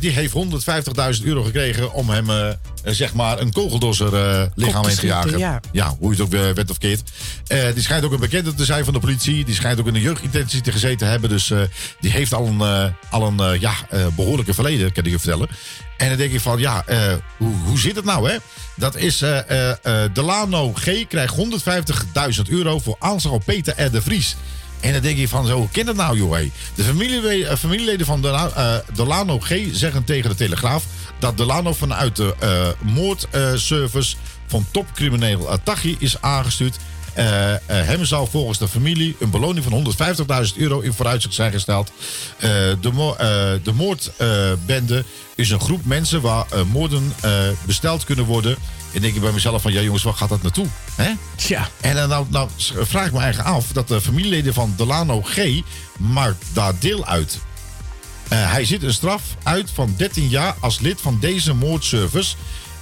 Die heeft 150.000 euro gekregen om hem, zeg maar, een kogeldosser lichaam in te jagen. ja. Ja, hoe je het ook wet of keert. Die schijnt ook een bekende te zijn van de politie. Die schijnt ook in de jeugdintentie te gezeten te hebben. Dus die heeft al een, al een eh, ja, eh, behoorlijke verleden, kan ik je vertellen. En dan denk ik van, ja, eh, hoe, hoe zit het nou, hè? Dat is, Delano G. krijgt 150.000 euro voor aanslag op Peter R. de Vries. En dan denk je van, zo, hoe kan dat nou, joh? hé? De familie, eh, familieleden van Dela- Delano G. zeggen tegen de Telegraaf... dat Delano vanuit de moordservice van topcrimineel Atachi is aangestuurd... Eh, eh, hem zou volgens de familie een beloning van 150.000 euro in vooruitzicht zijn gesteld. Eh, de, mo- de moordbende is een groep mensen waar moorden besteld kunnen worden. En denk ik bij mezelf van, ja jongens, waar gaat dat naartoe? Hè? Tja. En dan nou, nou vraag ik me eigen af dat de familieleden van Delano G. maakt daar deel uit. Hij zit een straf uit van 13 jaar als lid van deze moordservice.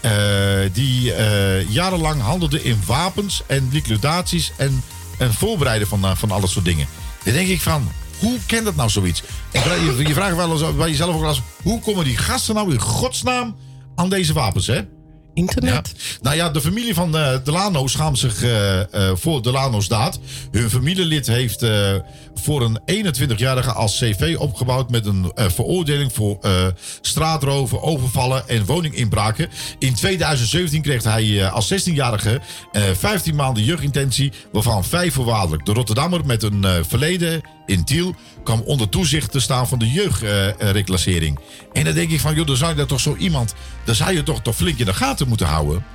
Eh, die eh, jarenlang handelde in wapens en liquidaties en, en voorbereiden van, eh, van alle soort dingen. Dan denk ik van, hoe kan dat nou zoiets? Je, je vraagt wel eens bij jezelf ook wel eens, hoe komen die gasten nou in godsnaam aan deze wapens, hè? Internet. Ja. Nou ja, de familie van Delano schaamt zich voor Delano's daad. Hun familielid heeft voor een 21-jarige als CV opgebouwd met een eh, veroordeling voor eh, straatroven, overvallen en woninginbraken. In 2017 kreeg hij eh, als 16-jarige eh 15 maanden jeugdintentie, waarvan 5 voorwaardelijk. De Rotterdammer met een verleden in Tiel kwam onder toezicht te staan van de jeugdreclassering. en dan denk ik van, joh, dan zou je dat toch zo iemand, dan zou je toch, toch flink in de gaten moeten houden.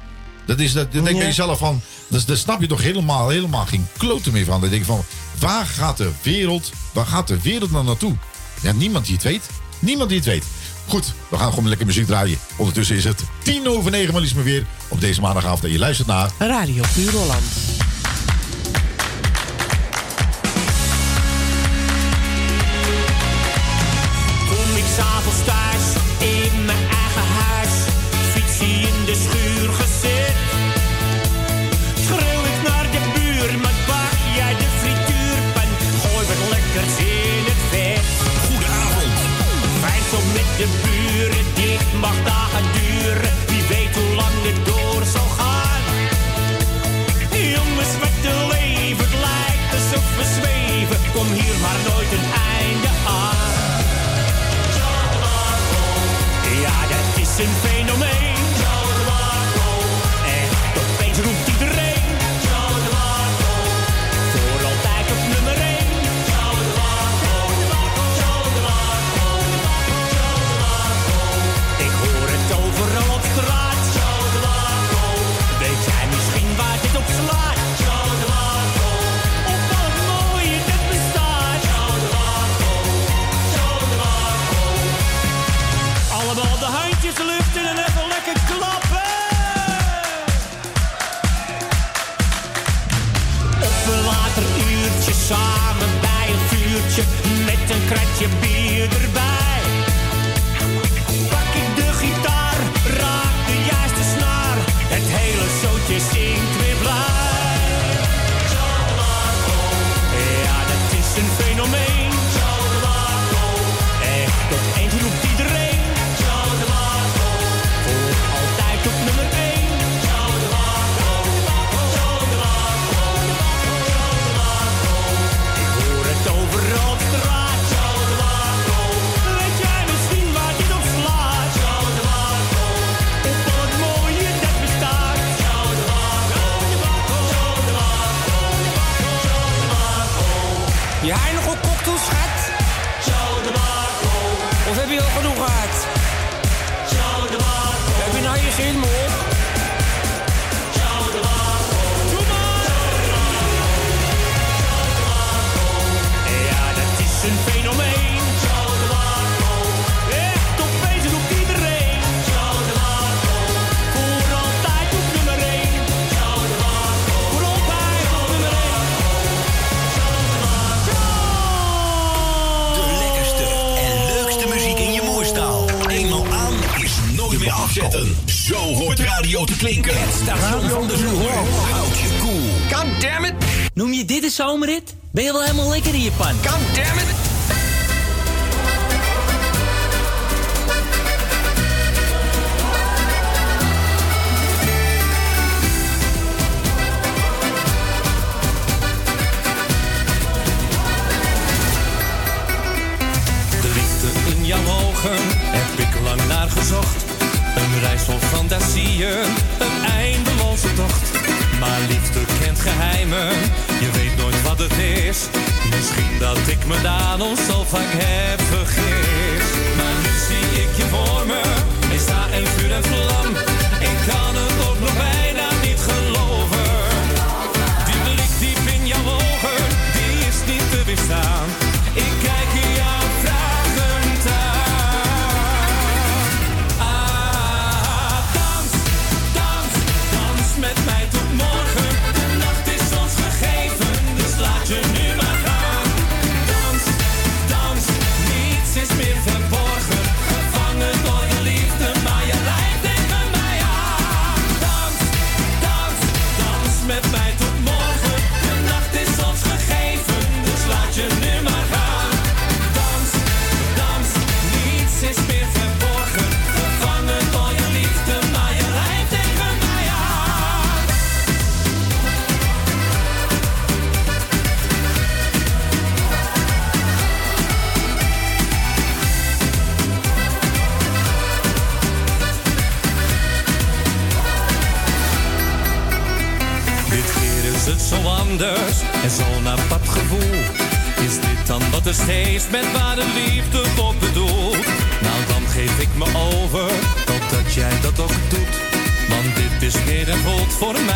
Dat is, dat, denk je Ja. jezelf van, dus, daar snap je toch helemaal, helemaal geen kloten meer van. Dan denk je van, waar gaat de wereld, waar gaat de wereld nou naartoe? Ja, niemand die het weet. Niemand die het weet. Goed, we gaan gewoon lekker muziek draaien. Ondertussen is het tien over negen, maar liefst maar weer op deze maandagavond. En je luistert naar Radio Puur Holland. Een kratje zetten. Zo hoort radio te klinken. Het station van de zomer. Houd je. Cool. God damn it. Noem je dit een zomerrit? Ben je wel helemaal lekker in je pan? God damn it. liefde kent geheimen, je weet nooit wat het is. Misschien dat ik me daarom zo vaak heb vergeten. for me.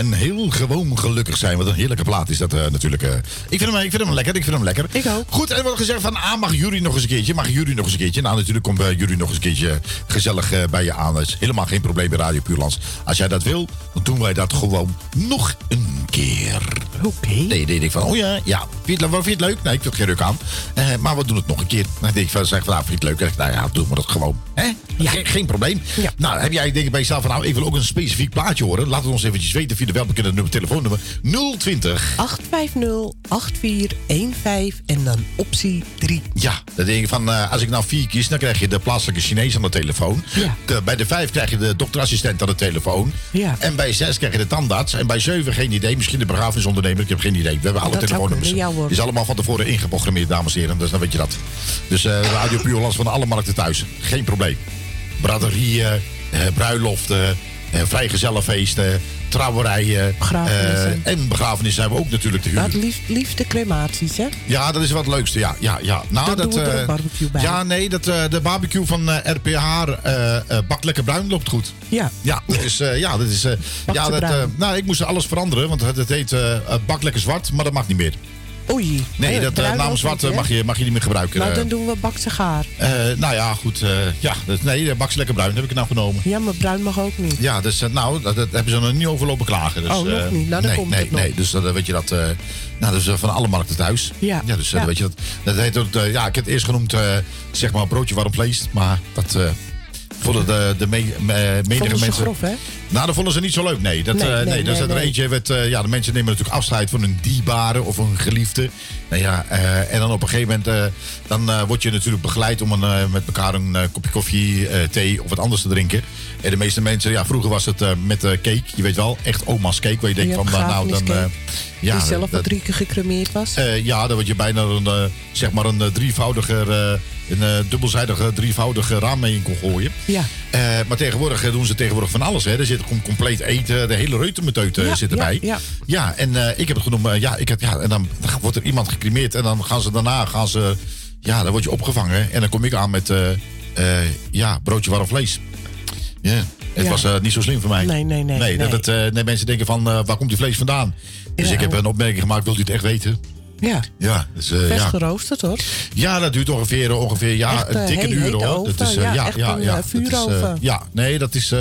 En heel gewoon gelukkig zijn. Wat een heerlijke plaat is dat eh, natuurlijk. eh. ik, vind hem, ik vind hem lekker, ik vind hem lekker. Ik ook. Goed, en wordt gezegd van, ah, mag Jury nog eens een keertje? Mag Jury nog eens een keertje? Nou, natuurlijk komt uh, Jury nog eens een keertje gezellig eh, bij je aan. Dat is helemaal geen probleem bij Radio Puurlands. Als jij dat wil, dan doen wij dat gewoon nog een keer. Oké. Nee, nee, ik van, oh ja, ja. Vind je, het, vind je het leuk? Nee, ik heb geen ruk aan. Eh, maar we doen het nog een keer. Dan denk ik van, zeg van, nou, vind je het leuk? Nou ja, doen we dat gewoon. Hè? Geen, geen probleem. Nou, heb jij denk ik bij jezelf van, nou, ik wil ook een specifiek plaatje horen. Laat het ons eventjes weten via de welbekende nummer, telefoonnummer 020 850 8415 en dan optie 3. Ja, dan denk ik van, eh, als ik nou vier kies, dan krijg je de plaatselijke Chinees aan de telefoon. De- bij de vijf krijg je de dokterassistent aan de telefoon. Ja. En bij zes krijg je de tandarts. En bij zeven geen idee. Misschien de begrafenisondernemer. Ik heb geen idee. We hebben alle Dat telefoonnummers. ja. Het is allemaal van tevoren ingeprogrammeerd, dames en heren. Dus dan weet je dat. Dus eh Radio Puurlands van alle markten thuis. Geen probleem. Braderieën, eh, bruiloften, eh, vrijgezellenfeesten, trouwerijen. Begrafenissen. eh, en begrafenissen hebben we ook natuurlijk te huur. Het liefst, liefst de crematies, hè? Ja, dat is wat leukste. Ja, ja, ja. Nou, dat, doen we er een barbecue bij. Ja, nee, dat, de barbecue van RPH Bak Lekker Bruin loopt goed. Ja. Ja, dat is. ja, dat is ja, dat, nou, ik moest alles veranderen, want het, heet Bak Lekker Zwart, maar dat mag niet meer. Oei. Nee, Eh, dat bruin naam zwart niet, mag je, mag je niet meer gebruiken. Nou, dan doen we bakse gaar. Eh, nou ja, goed. ja, dat, nee, Bak Lekker Bruin heb ik nou genomen. Ja, maar bruin mag ook niet. Ja, dus nou, dat, dat hebben ze nog niet over lopen klagen. Dus, Oh, nog niet. Nou, dan nee, komt nee, het nog. nee. Dus dan weet je dat. nou, dus van alle markten thuis. Ja. Ja, dus Ja. weet je dat. Dat heet ook. ja, ik heb het eerst genoemd, zeg maar, broodje warm vlees. Maar dat. vonden de, de me, me- menige ze mensen. grof, hè? Nou, dat vonden ze niet zo leuk. Nee, dat, Nee, eh, nee, nee, dat er eentje. Werd, eh, ja, de mensen nemen natuurlijk afscheid van hun dierbare of een geliefde. Nou ja, eh, en dan op een gegeven moment. dan word je natuurlijk begeleid om een, met elkaar een kopje koffie, thee of wat anders te drinken. En de meeste mensen, ja, vroeger was het met cake. Je weet wel, echt oma's cake. Waar je denkt van, nou, nou dan. ja, die zelf dat- drie keer gecremeerd was. ja, dan word je bijna een, zeg maar een drievoudige, eh, een dubbelzijdige drievoudige raam mee in kon gooien. Ja. Eh, maar tegenwoordig eh, doen ze tegenwoordig van alles. Hè. Er zit com- compleet eten, de hele reutemeteut eh, Ja, zit ja, erbij. ja. Ja, en eh, ik heb het genoemd. ja, ik heb, ja, en dan, dan wordt er iemand gecremeerd en dan gaan ze daarna gaan ze, ja, dan word je opgevangen en dan kom ik aan met, ja, broodje warm vlees. Ja, het Ja. was niet zo slim voor mij. Nee, nee, nee, Nee, dat het, nee mensen denken van, waar komt die vlees vandaan? Dus Ja. ik heb een opmerking gemaakt, wilt u het echt weten? Ja. Ja, dus, eh, ja. geroosterd, hoor. Ja, dat duurt ongeveer, ongeveer ja, Echt, eh, een dikke uur hoor. oven. Dat is, eh, Ja, ja, ja, een, ja, dat is, vuuroven. ja, nee, dat is.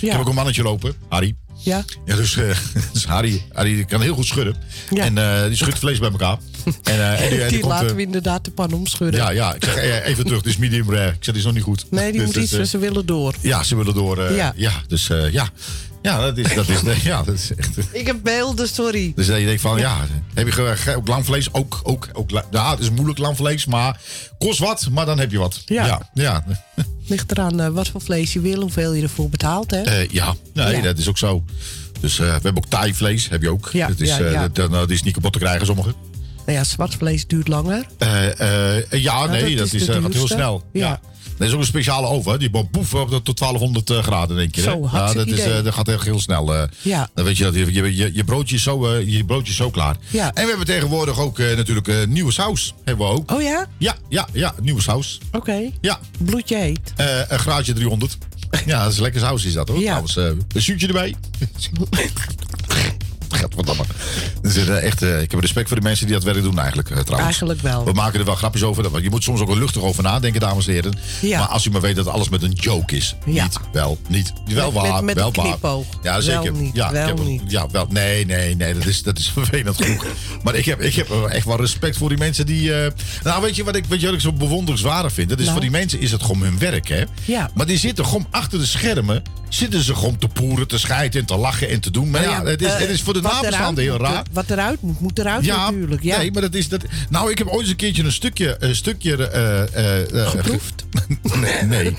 Ik heb ook een mannetje lopen, Harry. Ja. Ja, dus, dus Harry, Harry kan heel goed schudden. Ja. En die schudt vlees bij elkaar. En, en, die- en die die komt, laten we inderdaad de pan omschudden. ja, ja, ik zeg even terug, het is medium rare. Ik zeg, dit is nog niet goed. Nee, die Dus, moet dus, iets, ze willen door. ja, ze willen door. Ja. ja. dus ja. Ja, dat is, dat is, ja, dat is echt... Ik heb beelden, sorry. Dus dat je denkt van, ja, heb je ook lamvlees? Ook, ook, ook, ja, het is moeilijk lamvlees, maar kost wat, maar dan heb je wat. Ja. Ja, ja. Ligt eraan eh, wat voor vlees je wil, hoeveel je ervoor betaalt, hè? Eh, ja. nee, Ja. dat is ook zo. Dus eh, we hebben ook thaivlees, heb je ook. Ja, dat, is, ja, eh, ja. dat, dat- dat is niet kapot te krijgen, sommige. Nou ja, zwart vlees duurt langer. Eh, eh, ja, dat nee, dat, de is, eh, gaat heel snel. Ja. Er is ook een speciale oven, hè, die bomt poef op tot 1200 eh, graden één keer. hè. Zo, ja, dat, is, idee. eh, dat gaat echt heel snel. eh. Ja. Dan weet je dat je, je, je, je broodje is zo, je broodje is zo klaar. Ja. En we hebben tegenwoordig ook natuurlijk nieuwe saus. Hebben we ook. Oh ja? Ja, ja, ja, nieuwe saus. Oké. Ja. Bloedje heet. Een graadje 300. Ja, dat is lekker saus is dat hoor. Ja. Trouwens, een zuurtje erbij. Gadverdamme. Dus, eh, echt, eh, ik heb respect voor de mensen die dat werk doen eigenlijk eh, trouwens. Eigenlijk wel. We maken er wel grapjes over. want Je moet soms ook wel luchtig over nadenken, dames en heren. Ja. Maar als u maar weet dat alles met een joke is. Ja. Niet, wel, niet. Wel Met- waar, met wel waar. knipoog. Ja, zeker. Wel niet, ja, ik wel heb, niet. Ja, wel. Nee, nee, nee. Dat is, dat is vervelend genoeg. maar ik heb, ik heb echt wel respect voor die mensen die... nou, weet je wat ik, weet je wat ik zo bewonderenswaardig vind? Dat is Nou. voor die mensen is het gewoon hun werk, hè? Ja. Maar die zitten gewoon achter de schermen. Zitten ze gewoon te poeren, te schijten en te lachen en te doen. Maar ja, het, is, het is voor de wat nabestaanden eruit heel moet, raar. Wat eruit moet, moet eruit Ja, natuurlijk. Ja. nee, maar dat is dat. Nou, ik heb ooit eens een keertje een stukje, een stukje. eh, eh, eh, Geproefd? nee, nee.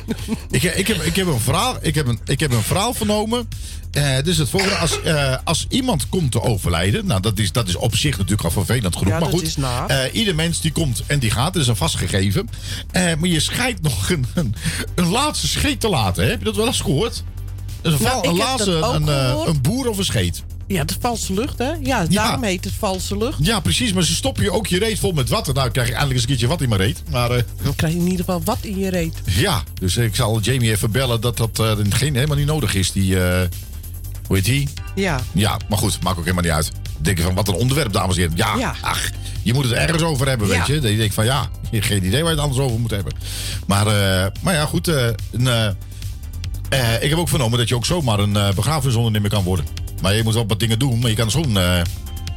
ik, ik, heb, ik heb een verhaal, ik heb een, ik heb een verhaal vernomen. Eh dus het volgende, als, eh, als iemand komt te overlijden, nou dat is, dat is op zich natuurlijk al vervelend genoeg. Ja, maar goed, eh, ieder mens die komt en die gaat, dat is een vastgegeven. Eh, maar je scheidt nog een, een, een laatste scheet te laten. Hè? Heb je dat wel eens gehoord? Dus een, Nou, ik een eh, een boer of een scheet. Ja, de valse lucht, hè? Ja, daarom heet het valse lucht. Ja, precies. Maar ze stoppen je ook je reet vol met water. Nou, krijg je eindelijk eens een keertje wat in mijn reet. Maar eh, Dan krijg je in ieder geval wat in je reet. ja, dus ik zal Jamie even bellen dat dat eh, geen, helemaal niet nodig is. Die, eh, hoe heet die? Ja. Ja, maar goed, maakt ook helemaal niet uit. Denken van, wat een onderwerp, dames en heren. Ja, Ja. ach, je moet het ergens over hebben, Ja. weet je. Dat je denkt van, ja, geen idee waar je het anders over moet hebben. Maar, maar ja, goed. een, eh, ik heb ook vernomen dat je ook zomaar een eh begrafenisondernemer kan worden. Maar je moet wel wat dingen doen, maar je kan zo'n...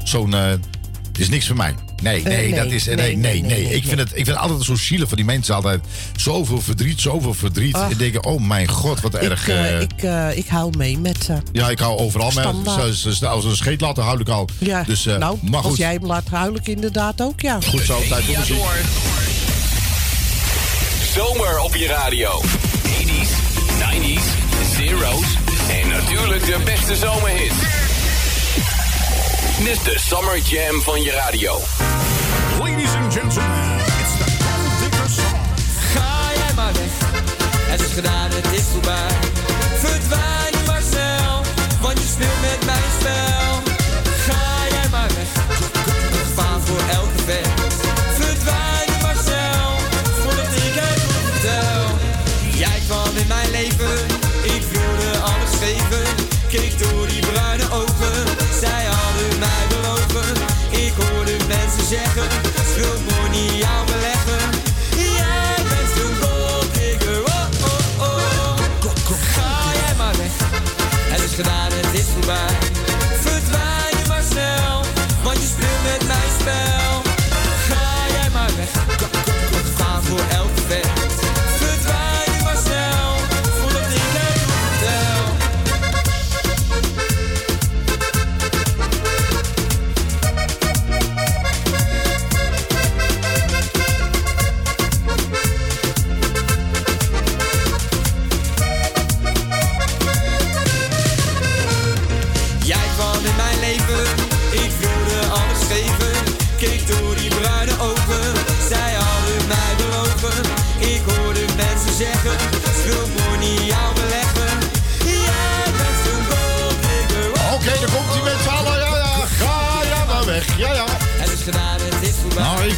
zo'n het is niks voor mij. Nee, nee, nee, dat is. Nee, nee, nee, nee. nee, nee, ik, vind het, ik vind het altijd zo zielig voor die mensen. Altijd zoveel verdriet, zoveel verdriet. Ach. En denken, oh mijn god, wat erg. ik, ik, eh, ik huil mee met ze. ja, ik hou overal mee. Standaard. Als ze- als ze een scheet laten, huil ik al. Ja, Dus, eh, nou, maar als goed. jij hem laat huilen, inderdaad ook, ja. Goed zo, tijd voor muziek. Zomer op je radio. 80s, 90s, zeros en natuurlijk de beste zomerhits. Dit is de Summer Jam van je radio. Ladies and gentlemen, it's the Gold Digger Song. Ga jij maar weg, het is gedaan, het is voorbij. Verdwijn je maar snel, want je speelt met mijn spel.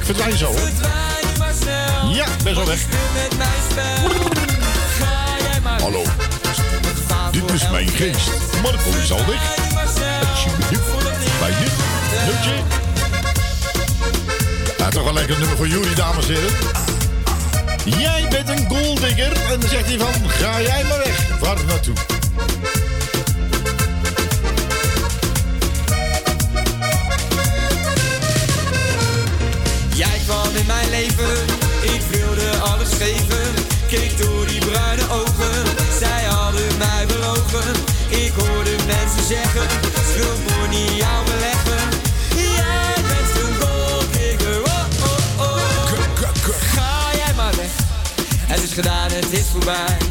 Verdwijn zo. Ja, best wel weg. Hallo, dit is mijn geest. Marco is al weg. Bij dit. Nutje. Ja, toch wel lekker nummer voor jullie, dames en heren. Jij bent een golddigger. En dan zegt hij van, ga jij maar weg. Waar naartoe? in mijn leven. Ik wilde alles geven, keek door die bruine ogen. Zij hadden mij belogen, ik hoorde mensen zeggen: Schuld moet niet aan me leggen. Jij bent een golddigger, oh, oh oh. Ga jij maar weg, het is gedaan, het is voorbij.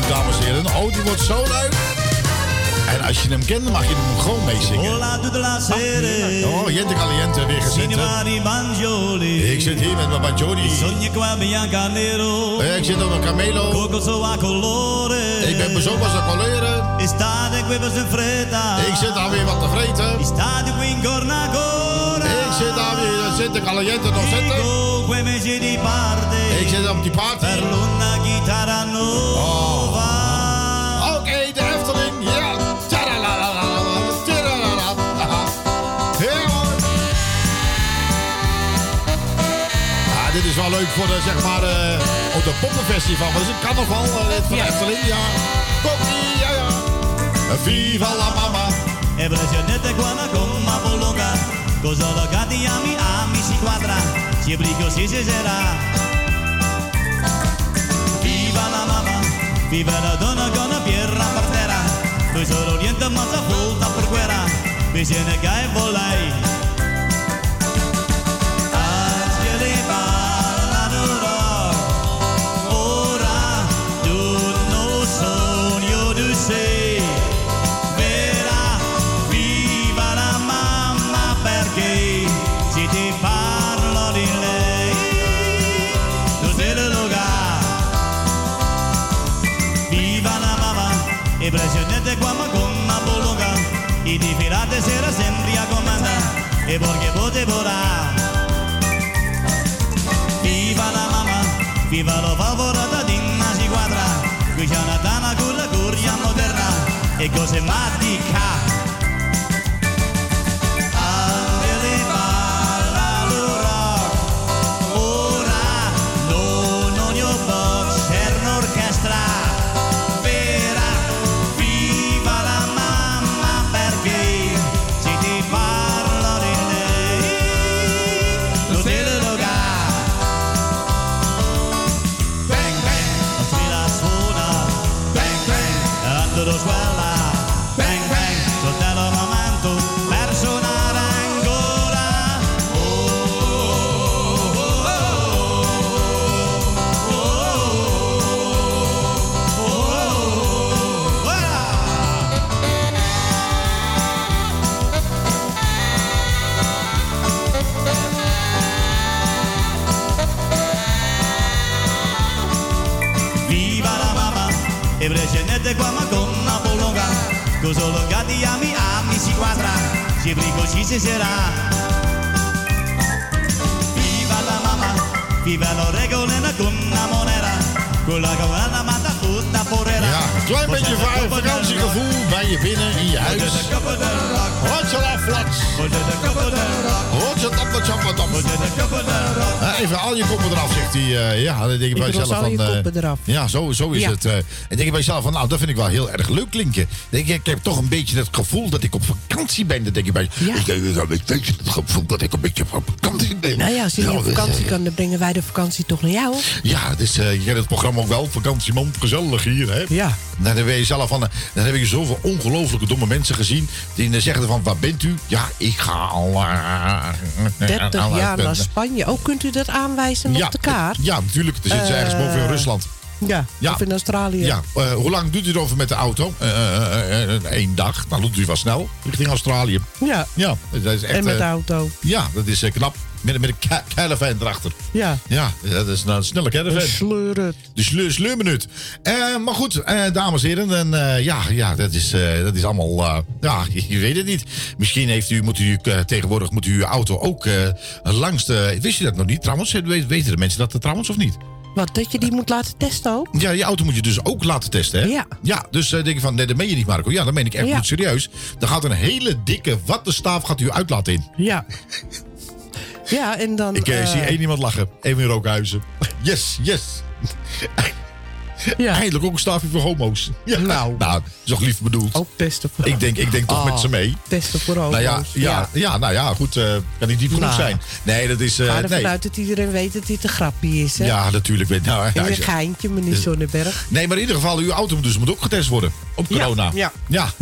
Leuk, dames en heren. Oh, die wordt zo leuk. En als je hem kent, dan mag je hem gewoon meezingen. Hola sera. Oh, Jente Caliente weer gezet. hè? Signori Banjoli. Ik zit hier met mijn. Eh, Ik zit op een camelo. Ik ben bezopen als coleren. Fretta. Ik zit daar weer wat te vreten. Ik zit daar weer, de Caliente nog zitten. Ik zit op die party. Per l'una chitarra nuova. Oké, de Efteling. Ja. Mooi. Ja, dit is wel leuk voor de, zeg maar, eh op de poppenfestival. Dat is een carnaval dit van de Efteling, ja. Kokkie, ja, ja. Viva la mama. Cosa lo gatti ami ami si quadra. Si brigo si si sera. Viva la mamma. Viva la donna con la pierra per terra. Solo niente ma sa volta per guerra. Che volai. Angeli e perché pote vorrà. Viva la mamma, viva la favorata di una si quadra, qui c'è una dama con la curia moderna, e cose matica. Brigo ci sarà Viva la mamma Viva lo regolena con una monera Con la Ja, klein beetje va- vakantiegevoel bij je binnen in je huis. Hotsela flats. Hotsa tappa tappa tappa. Eh, Even al je koppen eraf, zegt hij. eh, ja, dan denk je Ik bij jezelf van... koppen eraf. Ja, zo, zo is Ja. het. eh. en denk je bij jezelf van, nou, dat vind ik wel heel erg leuk klinken. Denk je, ik heb toch een beetje het gevoel dat ik op vakantie ben. Dan denk je bij ik, ik heb een beetje het gevoel dat ik een beetje op vakantie ben. Nou ja, als je niet Ja, op vakantie kan, dan brengen wij de vakantie toch naar jou. Ja, dus eh, je kent het programma ook wel. Vakantieman, gezellig hier, hè? Ja. Dan heb je zelf van, eh, dan heb je zoveel ongelooflijke domme mensen gezien. Die dan zeggen van, waar bent u? Ja, ik ga al... eh, 30 al- jaar eh, naar Spanje. Ook kunt u dat aanwijzen ja, op de kaart? Ja, natuurlijk. Er zit ze ergens Eh, boven in Rusland. Ja, Ja. of in Australië. Ja, eh, hoe lang doet u erover met de auto? Eén dag. Nou, doet u wel snel. Richting Australië. Ja. Ja, dat is echt... en met de eh, auto. Ja, dat is eh, knap. Met, met een ca- caravan erachter. Ja. Ja, dat is nou een snelle caravan. Sleuren. De sleur, sleurminuut. Eh, maar goed, eh, dames en heren. En, eh, ja, ja, dat is, dat is allemaal... ja, je, je weet het niet. Misschien heeft u, moet u tegenwoordig moet u uw auto ook langs de... Wist u dat nog niet trouwens? Weet- Weten de mensen dat trouwens of niet? Wat, dat je die moet laten testen ook? Ja, je auto moet je dus ook laten testen, hè? Ja. Ja, dus denk je van, nee, dat meen je niet, Marco. Ja, dat meen ik echt Ja. niet serieus. Dan gaat een hele dikke wattenstaaf gaat u uitlaat in. Ja. Ja, en dan... Ik eh, eh, zie één iemand lachen. Even in Rookhuizen. Yes, yes. Ja. Eindelijk ook een staafje voor homo's. Ja. Nou. nou, is toch lief bedoeld. Ook testen voor... Ik denk, ik denk toch Oh, met ze mee. Testen voor homo's. Nou ja, ja, ja. nou ja, goed. eh, kan niet diep genoeg Nou. zijn. Nee, dat is... eh, Ga ervan nee. uit dat iedereen weet dat dit een grapje is, hè? Ja, natuurlijk. weet- Nou, ja, een geintje, meneer Zonneberg. Nee, maar in ieder geval, uw auto dus moet ook getest worden. Op corona. ja. Ja,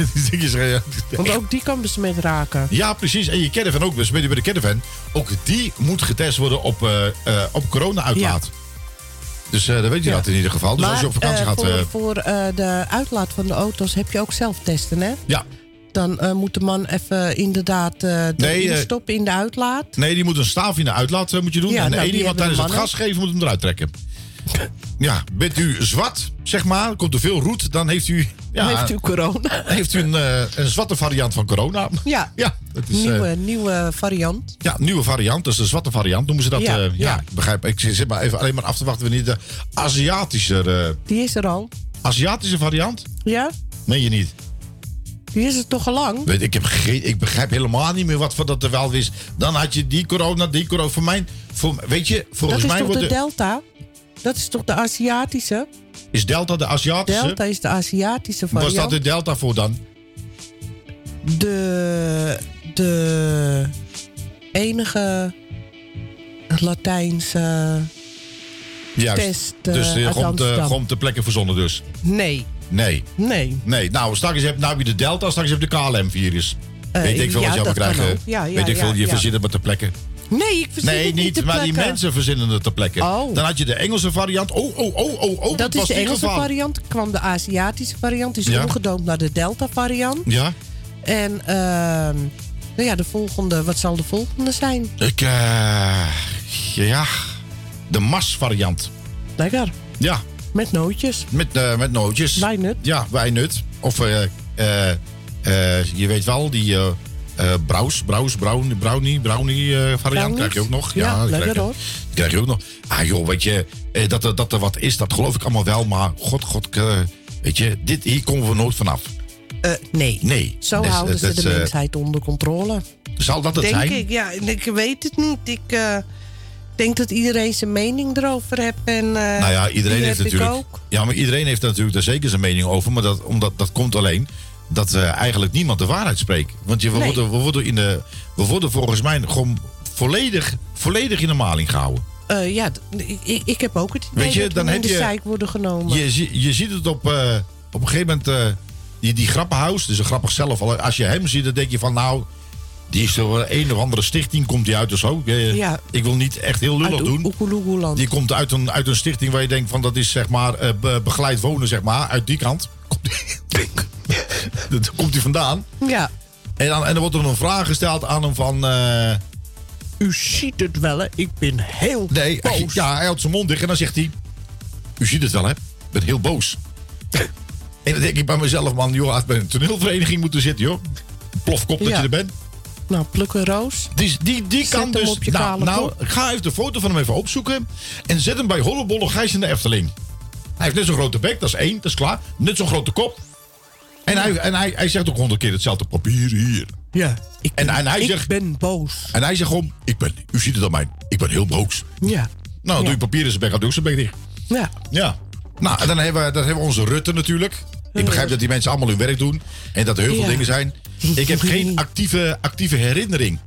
Want ook die kan besmet raken. Ja, precies. En je caravan ook. Dus weet je bij de caravan. Ook die moet getest worden op, eh, eh, op corona-uitlaat. Dus Dus eh dan weet je dat in ieder geval. Dus maar als je op vakantie eh, gaat... voor, eh, voor de uitlaat van de auto's heb je ook zelf testen, hè? ja. Dan moet de man even inderdaad eh Nee, stoppen in de uitlaat. Nee, die moet een staaf in de uitlaat moet je doen. Ja, en nou, één die hebben tijdens de het gas geven moet hem eruit trekken. Ja, bent u zwart, zeg maar, komt er veel roet, dan heeft u... Ja, heeft u corona. Heeft u een, eh, een zwarte variant van corona. Ja, Ja, het is... eh, nieuwe, nieuwe variant. Ja, nieuwe variant. Dat is de zwarte variant, noemen ze dat. Ja, eh, ja, ja. ik begrijp. Ik zit maar even alleen maar af te wachten wanneer de Aziatische, Die is er al. Aziatische variant. Ja? Meen je niet? Die is er toch al lang? Weet, ik, heb geen, ik begrijp helemaal niet meer wat voor dat er wel is. Dan had je die corona, die corona. Voor mij, voor, weet je, volgens dat is mij toch wordt de, Delta? Dat is toch de Aziatische? is Delta de Aziatische. Delta is de Aziatische variant. staat de Delta voor dan? de, de enige Latijnse Juist. test eh, dus eh, gewoon te, Amsterdam. gewoon te plekken verzonnen dus. Nee, Nee. nee. Nee, nou, straks heb, nou heb je de Delta, straks heb je de KLM-virus. Eh, Weet ik veel ja, wat je allemaal dat krijgt. ook. Ja, ja, Weet ik veel, je ja. maar te plekken. Nee, ik verzin Nee, het niet, te maar die mensen verzinnen het te plekken. Oh. Dan had je de Engelse variant. Oh, oh, oh, oh, oh. Dat is de Engelse gevaar. variant. kwam de Aziatische variant. Die is Ja. omgedoomd naar de Delta variant. Ja. En ehm, nou ja, de volgende, wat zal de volgende zijn? Ik, eh ja. De Mars variant. Lekker. Ja. Met nootjes. Met, eh, met nootjes. Wijnut. Ja, wijnut. Of, eh, je weet wel, die eh eh braus, braus, brown, brownie, brownie eh, variant Brownies? krijg je ook nog. Ja, die lekker krijg je- hoor. die krijg je ook nog. Ah joh, weet je, eh, dat, er- dat er wat is, dat geloof ik allemaal wel. Maar god, god, weet je, dit, hier komen we nooit vanaf. Nee. Nee. Zo Dus, houden ze dat de mensheid onder controle. Zal dat het denk zijn? ik, ja. Ik weet het niet. Ik denk dat iedereen zijn mening erover heeft. En, eh, Nou ja, iedereen heeft natuurlijk. ook. Ja, maar iedereen heeft natuurlijk daar zeker zijn mening over. Maar dat, omdat, dat komt alleen dat eigenlijk niemand de waarheid spreekt. Want je, we, Nee. worden, we, worden in de, we worden volgens mij gewoon volledig, volledig in de maling gehouden. Eh, ja, ik, ik, heb ook het idee Weet je, dat dan in heb de je- zeik worden genomen. Je, je ziet het op, eh, op een gegeven moment. eh, die, die grappenhuis, dus een grappig zelf. al- Als je hem ziet, dan denk je van nou. Die is wel een of andere stichting, komt die uit of zo. Ja. Ik wil niet echt heel lullig doen. Die komt uit een, uit een stichting waar je denkt van dat is zeg maar be- begeleid wonen, zeg maar. Uit die kant. Daar komt hij vandaan. Ja. En dan, en wordt er een vraag gesteld aan hem van... eh, U ziet het wel, hè? Ik ben heel nee, hij- boos. ja, hij houdt zijn mond dicht en dan zegt hij... U ziet het wel, hè? Ik ben heel boos. en dan denk ik bij mezelf, man, joh, had bij een toneelvereniging moeten zitten, joh. Plofkop dat Ja. je er bent. Nou, pluk een roos. Die, die, die Zet kan dus... nou, nou ga even de foto van hem even opzoeken. En zet hem bij Hollebolle Gijs in de Efteling. Hij heeft net zo'n grote bek, dat is één, dat is klaar. Net zo'n grote kop. En, hij, en hij, hij zegt ook honderd keer hetzelfde papier hier. Ja. Ik En, ben, en hij ik zegt... ben boos. En hij zegt gewoon, ik ben, u ziet het aan mij, ik ben heel boos. Ja. Nou, dan doe je papier in zijn bek, dan doe ik zijn bek dicht. Ja. Ja. Nou, en dan hebben, we, dan hebben we onze Rutte natuurlijk. Ik begrijp dat die mensen allemaal hun werk doen. En dat er heel veel Ja. dingen zijn. Ik heb geen actieve, actieve herinnering.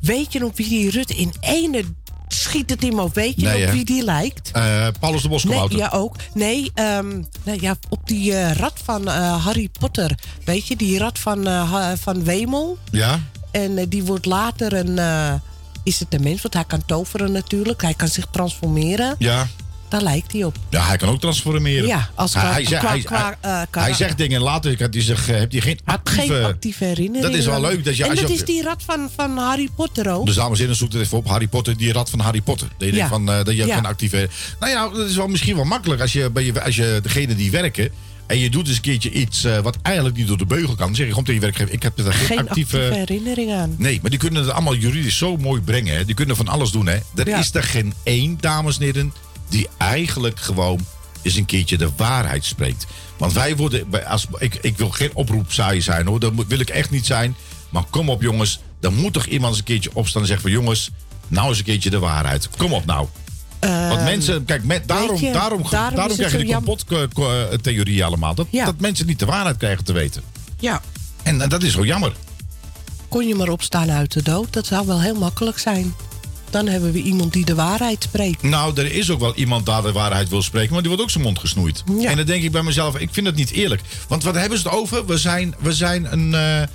Weet je nog wie die Rutte in ene schiet het op? Weet je Nee, hè? wie die lijkt? Eh, Paulus de Nee, Boskabouter. ja, ook. Nee, nou ja, op die eh, rat van eh, Harry Potter. Weet je, die rat van, van Wemel. Ja? En die wordt later een. is het een mens? Want hij kan toveren natuurlijk. Hij kan zich transformeren. Ja. Daar lijkt hij op. Ja, hij kan ook transformeren. Ja, als hij, qua- hij, zegt, qua- hij, qua, hij- eh, hij zegt dingen en later hij, zich, heeft hij geen actieve... Geen actieve herinnering. Dat is wel leuk. Dat je, en je dat op- is die rat van, van Harry Potter ook. Dus dames en heren, zoek het even op. Harry Potter, die rat van Harry Potter. Dat je, Ja. denkt van, eh, dat je Ja. geen actieve... Nou ja, dat is wel misschien wel makkelijk als je, bij je, als je degene die werken... en je doet eens een keertje iets eh, wat eigenlijk niet door de beugel kan... dan zeg je gewoon tegen je werkgever, ik heb er geen, Geen actieve... actieve herinnering aan. Nee, maar die kunnen het allemaal juridisch zo mooi brengen. Hè. Die kunnen van alles doen. Hè. Er Ja. is er geen één, dames en heren... die eigenlijk gewoon eens een keertje de waarheid spreekt. Want wij worden... Als, ik, ik wil geen oproepzaai zijn, hoor. Dat wil ik echt niet zijn. Maar kom op, jongens. Dan moet toch iemand eens een keertje opstaan en zeggen van... jongens, nou eens een keertje de waarheid. Kom op nou. Want mensen, kijk, met, daarom, Ehm, je, daarom, daarom daarom, krijg je die complottheorie allemaal. Dat, Ja. dat mensen niet de waarheid krijgen te weten. Ja. En, en dat is zo jammer. Kon je maar opstaan uit de dood? Dat zou wel heel makkelijk zijn. Dan hebben we iemand die de waarheid spreekt. Nou, er is ook wel iemand daar de waarheid wil spreken, maar die wordt ook zijn mond gesnoeid. En dan denk ik bij mezelf, ik vind dat niet eerlijk. Want wat hebben ze het over? We zijn, we zijn een, eh, eh,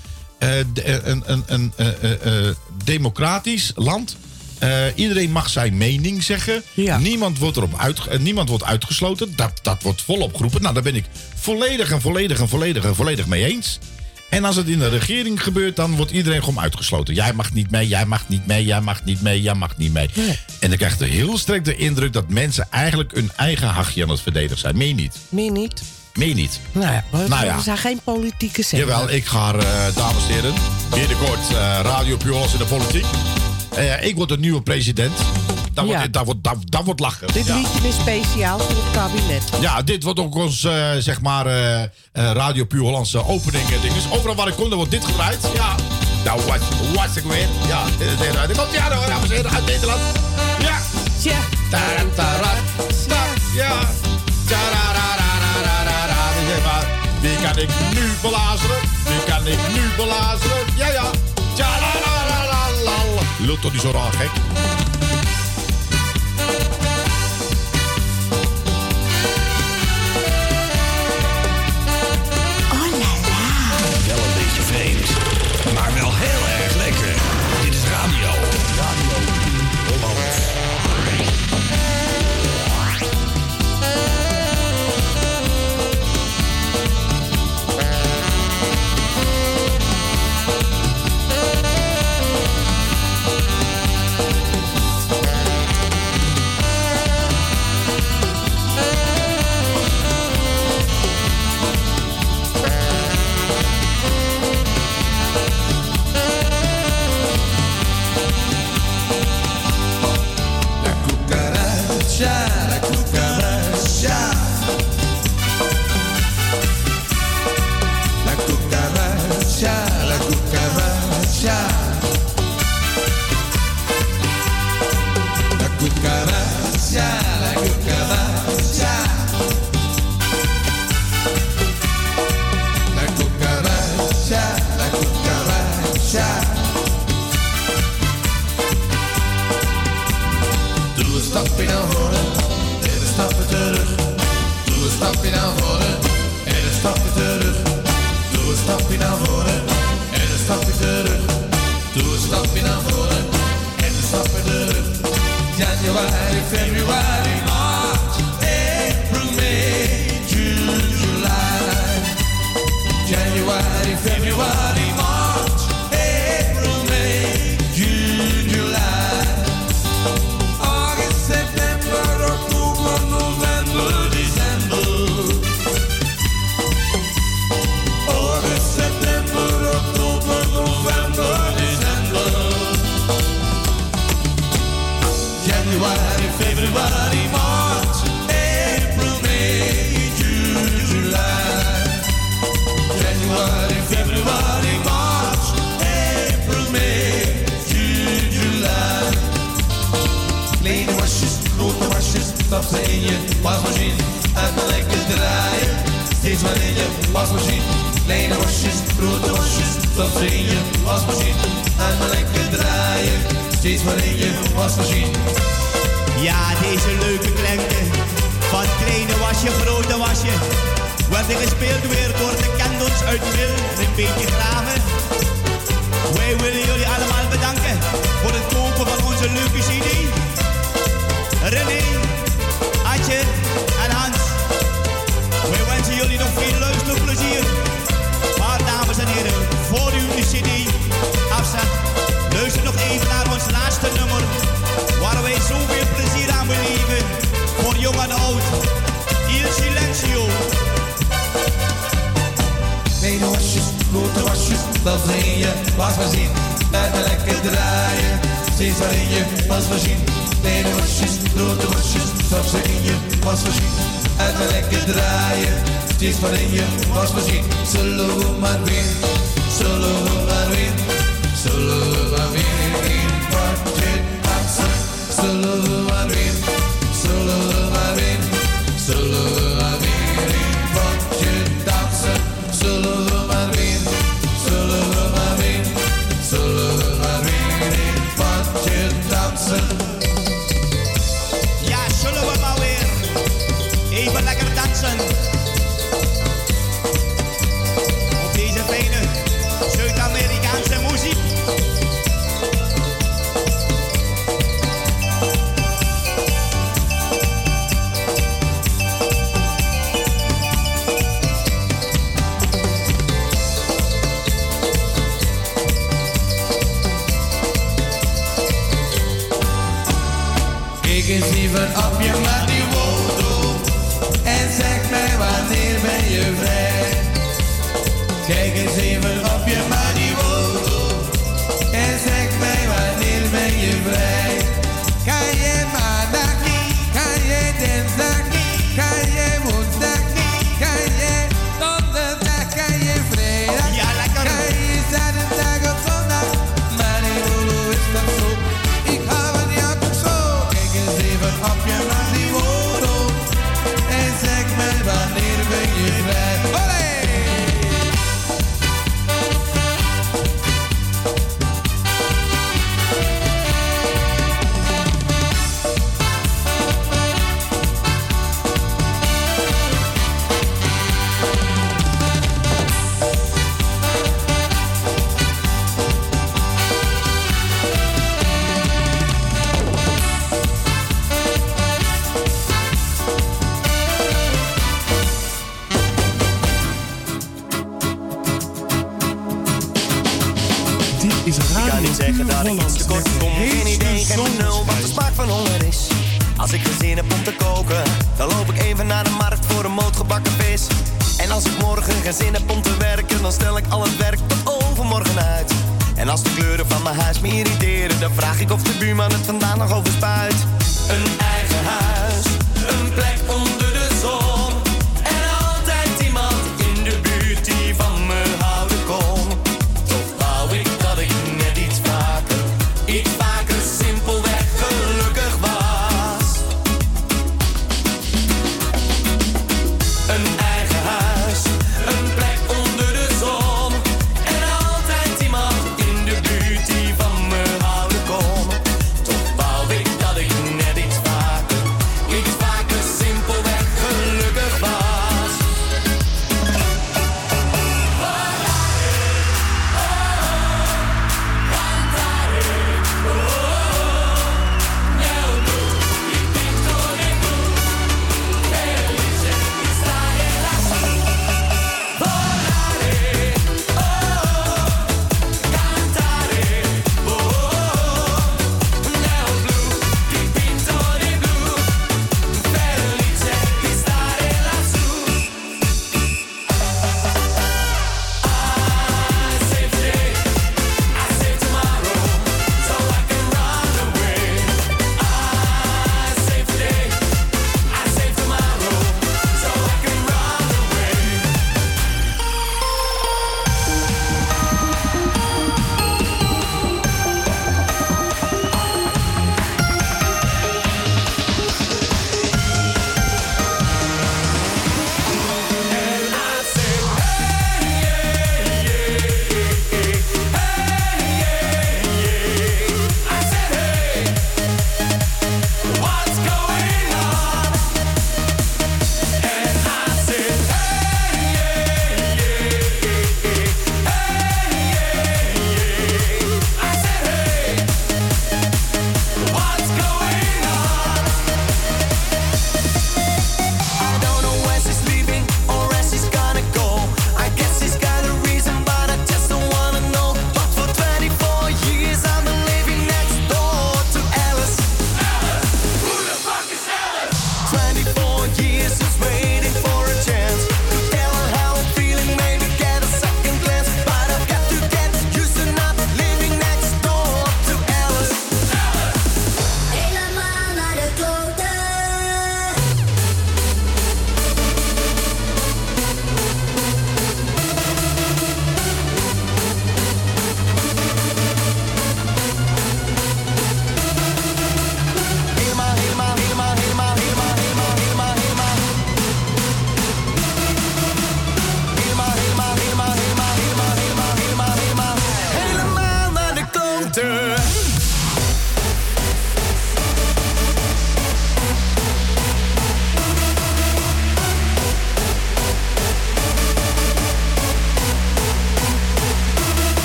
de- een, een, een eh, eh, eh, democratisch land. Eh, Eh, iedereen mag zijn mening zeggen. Niemand, wordt erop uit, eh, niemand wordt uitgesloten. Dat, dat wordt volop geroepen. Nou, daar ben ik volledig en volledig en volledig en volledig mee eens. En als het in de regering gebeurt, dan wordt iedereen gewoon uitgesloten. Jij mag niet mee, jij mag niet mee, jij mag niet mee, jij mag niet mee. En ik krijg er heel sterk de indruk dat mensen eigenlijk hun eigen hachje aan het verdedigen zijn. Meen je niet? Meer niet. Meen je niet? Nou ja, we, Nou ja. we zijn geen politieke zeggen. Jawel, ik ga, eh, dames en heren, binnenkort eh Radio Pujolas in de politiek. Eh, ik word de nieuwe president. Dat, Ja. wordt, dat, wordt, dat, dat wordt lachen. Dit ja. liedje is speciaal voor het kabinet. Ja, dit wordt ook ons, eh, zeg maar, eh, Radio Puur Hollandse opening en dinges. Overal waar ik kom, dan wordt dit gedraaid. Ja. Nou, wat was ik weer? Ja, dit komt ja, hoor, dames en heren, uit Nederland. Ja. Tja. Sta, ja. Die kan ik nu belazeren. Die kan ik nu belazeren. Ja, ja. Lult toch niet zo raar, gek? Wasmachine. Laat me lekker draaien, steeds maar in je wasmachine. Kleine wasjes, grote wasjes, stap ze in je wasmachine. Laat me lekker draaien, steeds maar in je wasmachine. Zullen we maar weer, we maar weer, we maar weer in dansen. Zullen we maar weer, we maar weer, zullen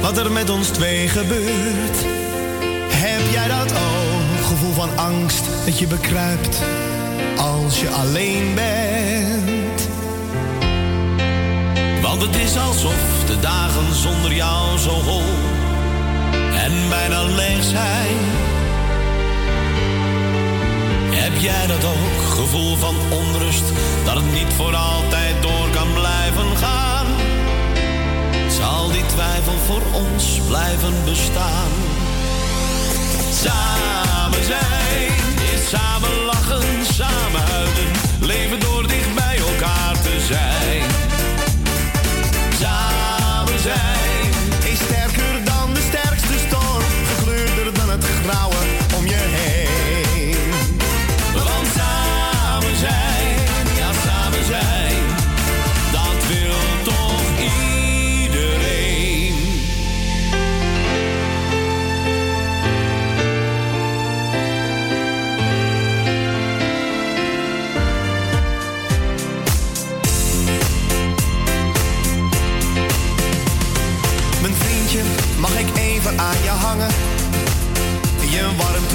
Wat er met ons twee gebeurt. Gevoel van angst dat je bekruipt als je alleen bent. Want het is alsof de dagen zonder jou zo hol en bijna leeg zijn. Heb jij dat ook, gevoel van onrust, dat het niet voor altijd door kan blijven gaan? Zal die twijfel voor ons blijven bestaan? Samen is samen lachen, samen huilen, leven door dicht bij elkaar te zijn. Samen zijn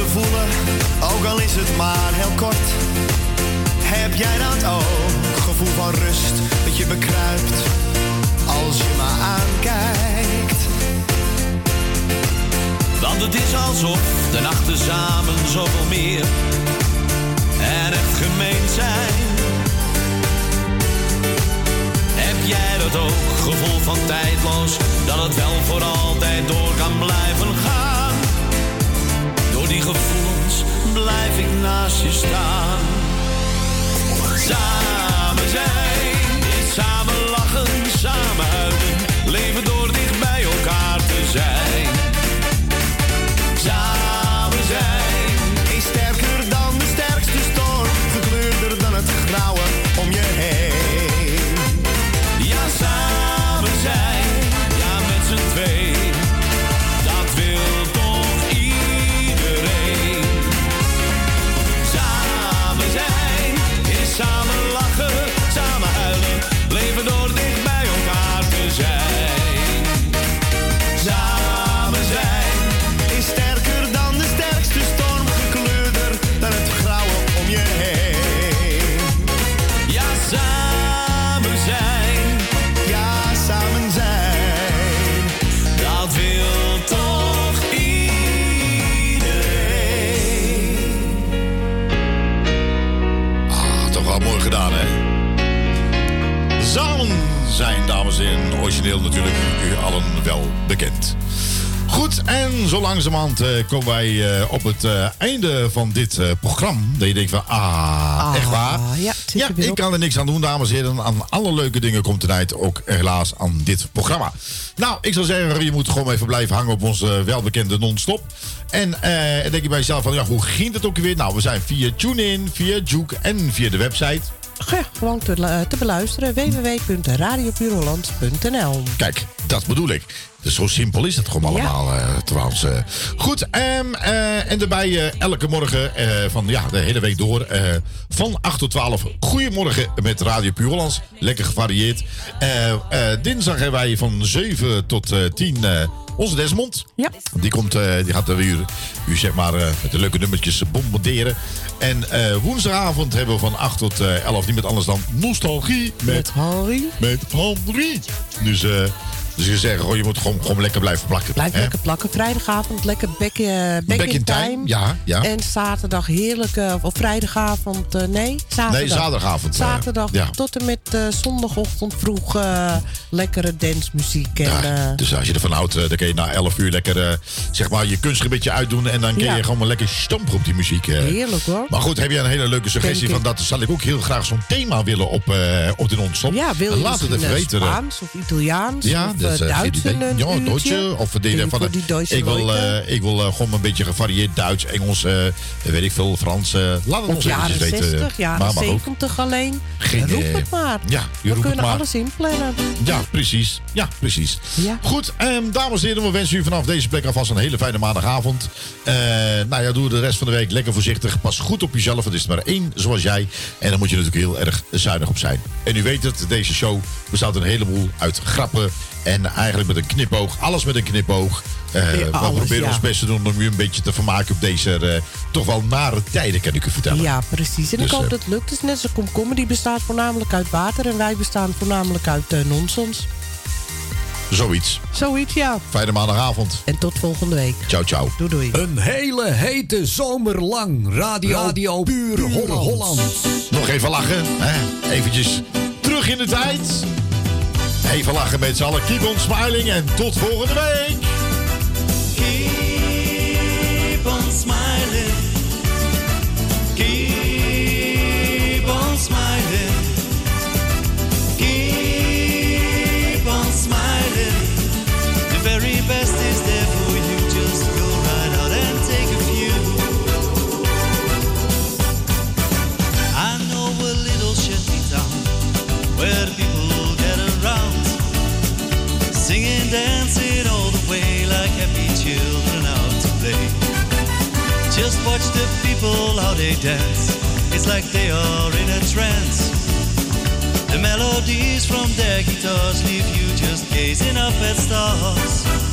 Voelen, ook al is het maar heel kort. Heb jij dat ook? Gevoel van rust dat je bekruipt als je me aankijkt. Want het is alsof de nachten samen zoveel meer en echt gemeen zijn. Heb jij dat ook, gevoel van tijdloos, dat het wel voor altijd door kan blijven gaan? Die gevoelens blijf ik naast je staan. Samen zijn samen lachen, samen natuurlijk, u allen wel bekend. Goed, en zo langzamerhand eh, komen wij eh, op het eh, einde van dit programma. Dat je denkt van, ah, echt waar? ja, ik kan er niks aan doen, dames en heren. Aan alle leuke dingen komt tonight ook helaas aan dit programma. Nou, ik zou zeggen, je moet gewoon even blijven hangen op onze welbekende non-stop. En denk je bij jezelf van, ja, hoe ging het ook weer? Nou, we zijn via TuneIn, via Juke en via de website. Ja, gewoon te, lu- te beluisteren. www.radiopuurholland.nl Kijk, dat bedoel ik. Dus zo simpel is het gewoon allemaal eh, trouwens. eh. Goed, eh, en daarbij elke morgen van ja, de hele week door van 8 tot 12. Goedemorgen met Radio Puur Hollands. Lekker gevarieerd. Dinsdag hebben wij van 7 tot eh, 10 eh, Onze Desmond. Ja. Die, komt, eh, die gaat u, u zeg maar eh, met de leuke nummertjes bombarderen. En eh, woensdagavond hebben we van 8 tot eh 11 niet met anders dan nostalgie met, Met Harry. met Henry. Dus, dus je zegt, goh, je moet gewoon, gewoon lekker blijven plakken. Blijf hè? lekker plakken. Vrijdagavond lekker back, back, Back in time, ja, ja. En zaterdag heerlijk, eh, of vrijdagavond, eh, nee, zaterdag. Nee, zaterdagavond, Zaterdag ja. tot en met zondagochtend vroeg lekkere dansmuziek. En, Ja, dus als je ervan houdt, dan kun je na 11 uur lekker zeg maar, je kunstgebiedje uitdoen. En dan kun je gewoon maar lekker stampen op die muziek. heerlijk hoor. Maar goed, heb je een hele leuke suggestie van dat? Dan zal ik ook heel graag zo'n thema willen op, op de non-stop. Ja, wil je Laat het even weten. Spaans of Italiaans Ja, of dus, eh, eh, geen Duits idee. een, een Ja? Duitse. Of die, Vind van, Duitse ik, wil, eh, ik wil eh, gewoon een beetje gevarieerd Duits, Engels, eh, weet ik veel, Frans. eh, laat het ons jaren weten. 60, jaren Maar mag ook. 70 alleen. Geen, Roep eh, het maar. Ja, je We kunnen alles inplannen. Ja, precies. Ja, precies. Ja. Goed, ehm, dames en heren, we wensen u vanaf deze plek alvast een hele fijne maandagavond. Eh, nou ja, doe de rest van de week lekker voorzichtig. Pas goed op jezelf. Het is er maar één zoals jij. En daar moet je natuurlijk heel erg zuinig op zijn. En u weet het, deze show bestaat een heleboel uit grappen. En eigenlijk met een knipoog. Alles met een knipoog. Eh, Ja, we proberen ja. ons best te doen om u een beetje te vermaken op deze eh, toch wel nare tijden, kan ik u vertellen. Ja, precies. En Dus, ik hoop eh, dat het lukt. Het is net zoals komkommer, bestaat voornamelijk uit water. En wij bestaan voornamelijk uit eh, nonsens. Zoiets. Zoiets, ja. Fijne maandagavond. En tot volgende week. Ciao, ciao. Doei, doei. Een hele hete zomer lang. Radio, Radio Puur, Holland. Holland. Nog even lachen. Hè? Eventjes terug in de tijd. Even lachen met z'n allen. Keep on smiling en tot volgende week. Keep on smiling. Keep on smiling. Dancing all the way like happy children out to play. Just watch the people how they dance. It's like they are in a trance. The melodies from their guitars leave you just gazing up at stars.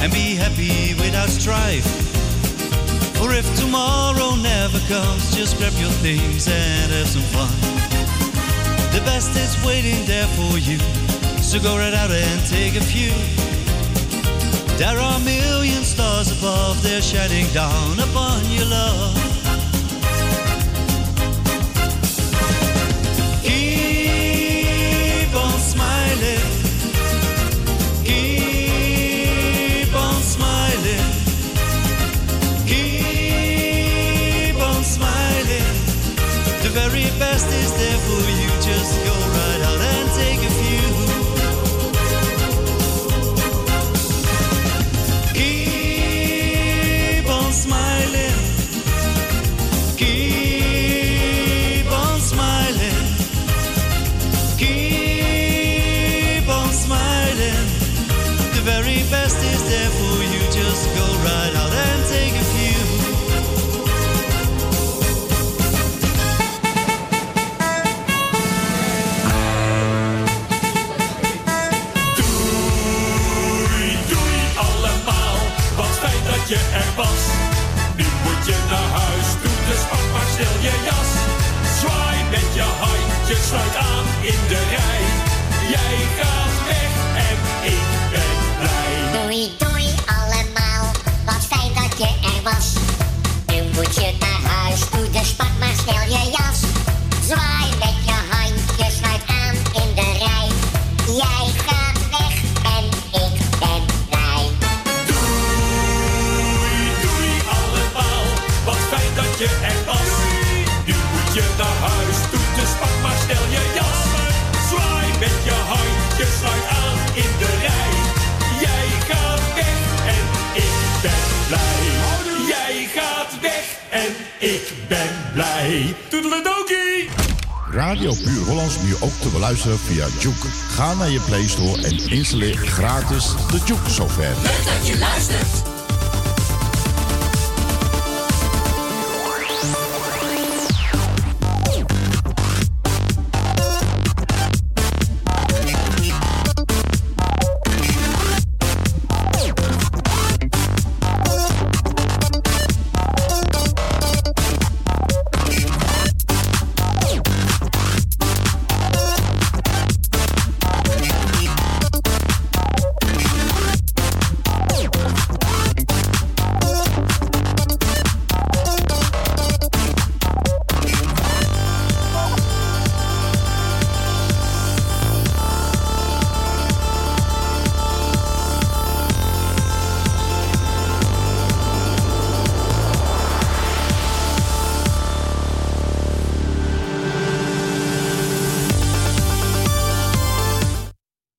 And be happy without strife. For if tomorrow never comes, just grab your things and have some fun. The best is waiting there for you. So go right out and take a few. There are a million stars above, they're shining down upon your love. Radio Puur Hollands nu ook te beluisteren via Juke. Ga naar je Play Store en installeer gratis de Juke software. Leuk dat je luistert.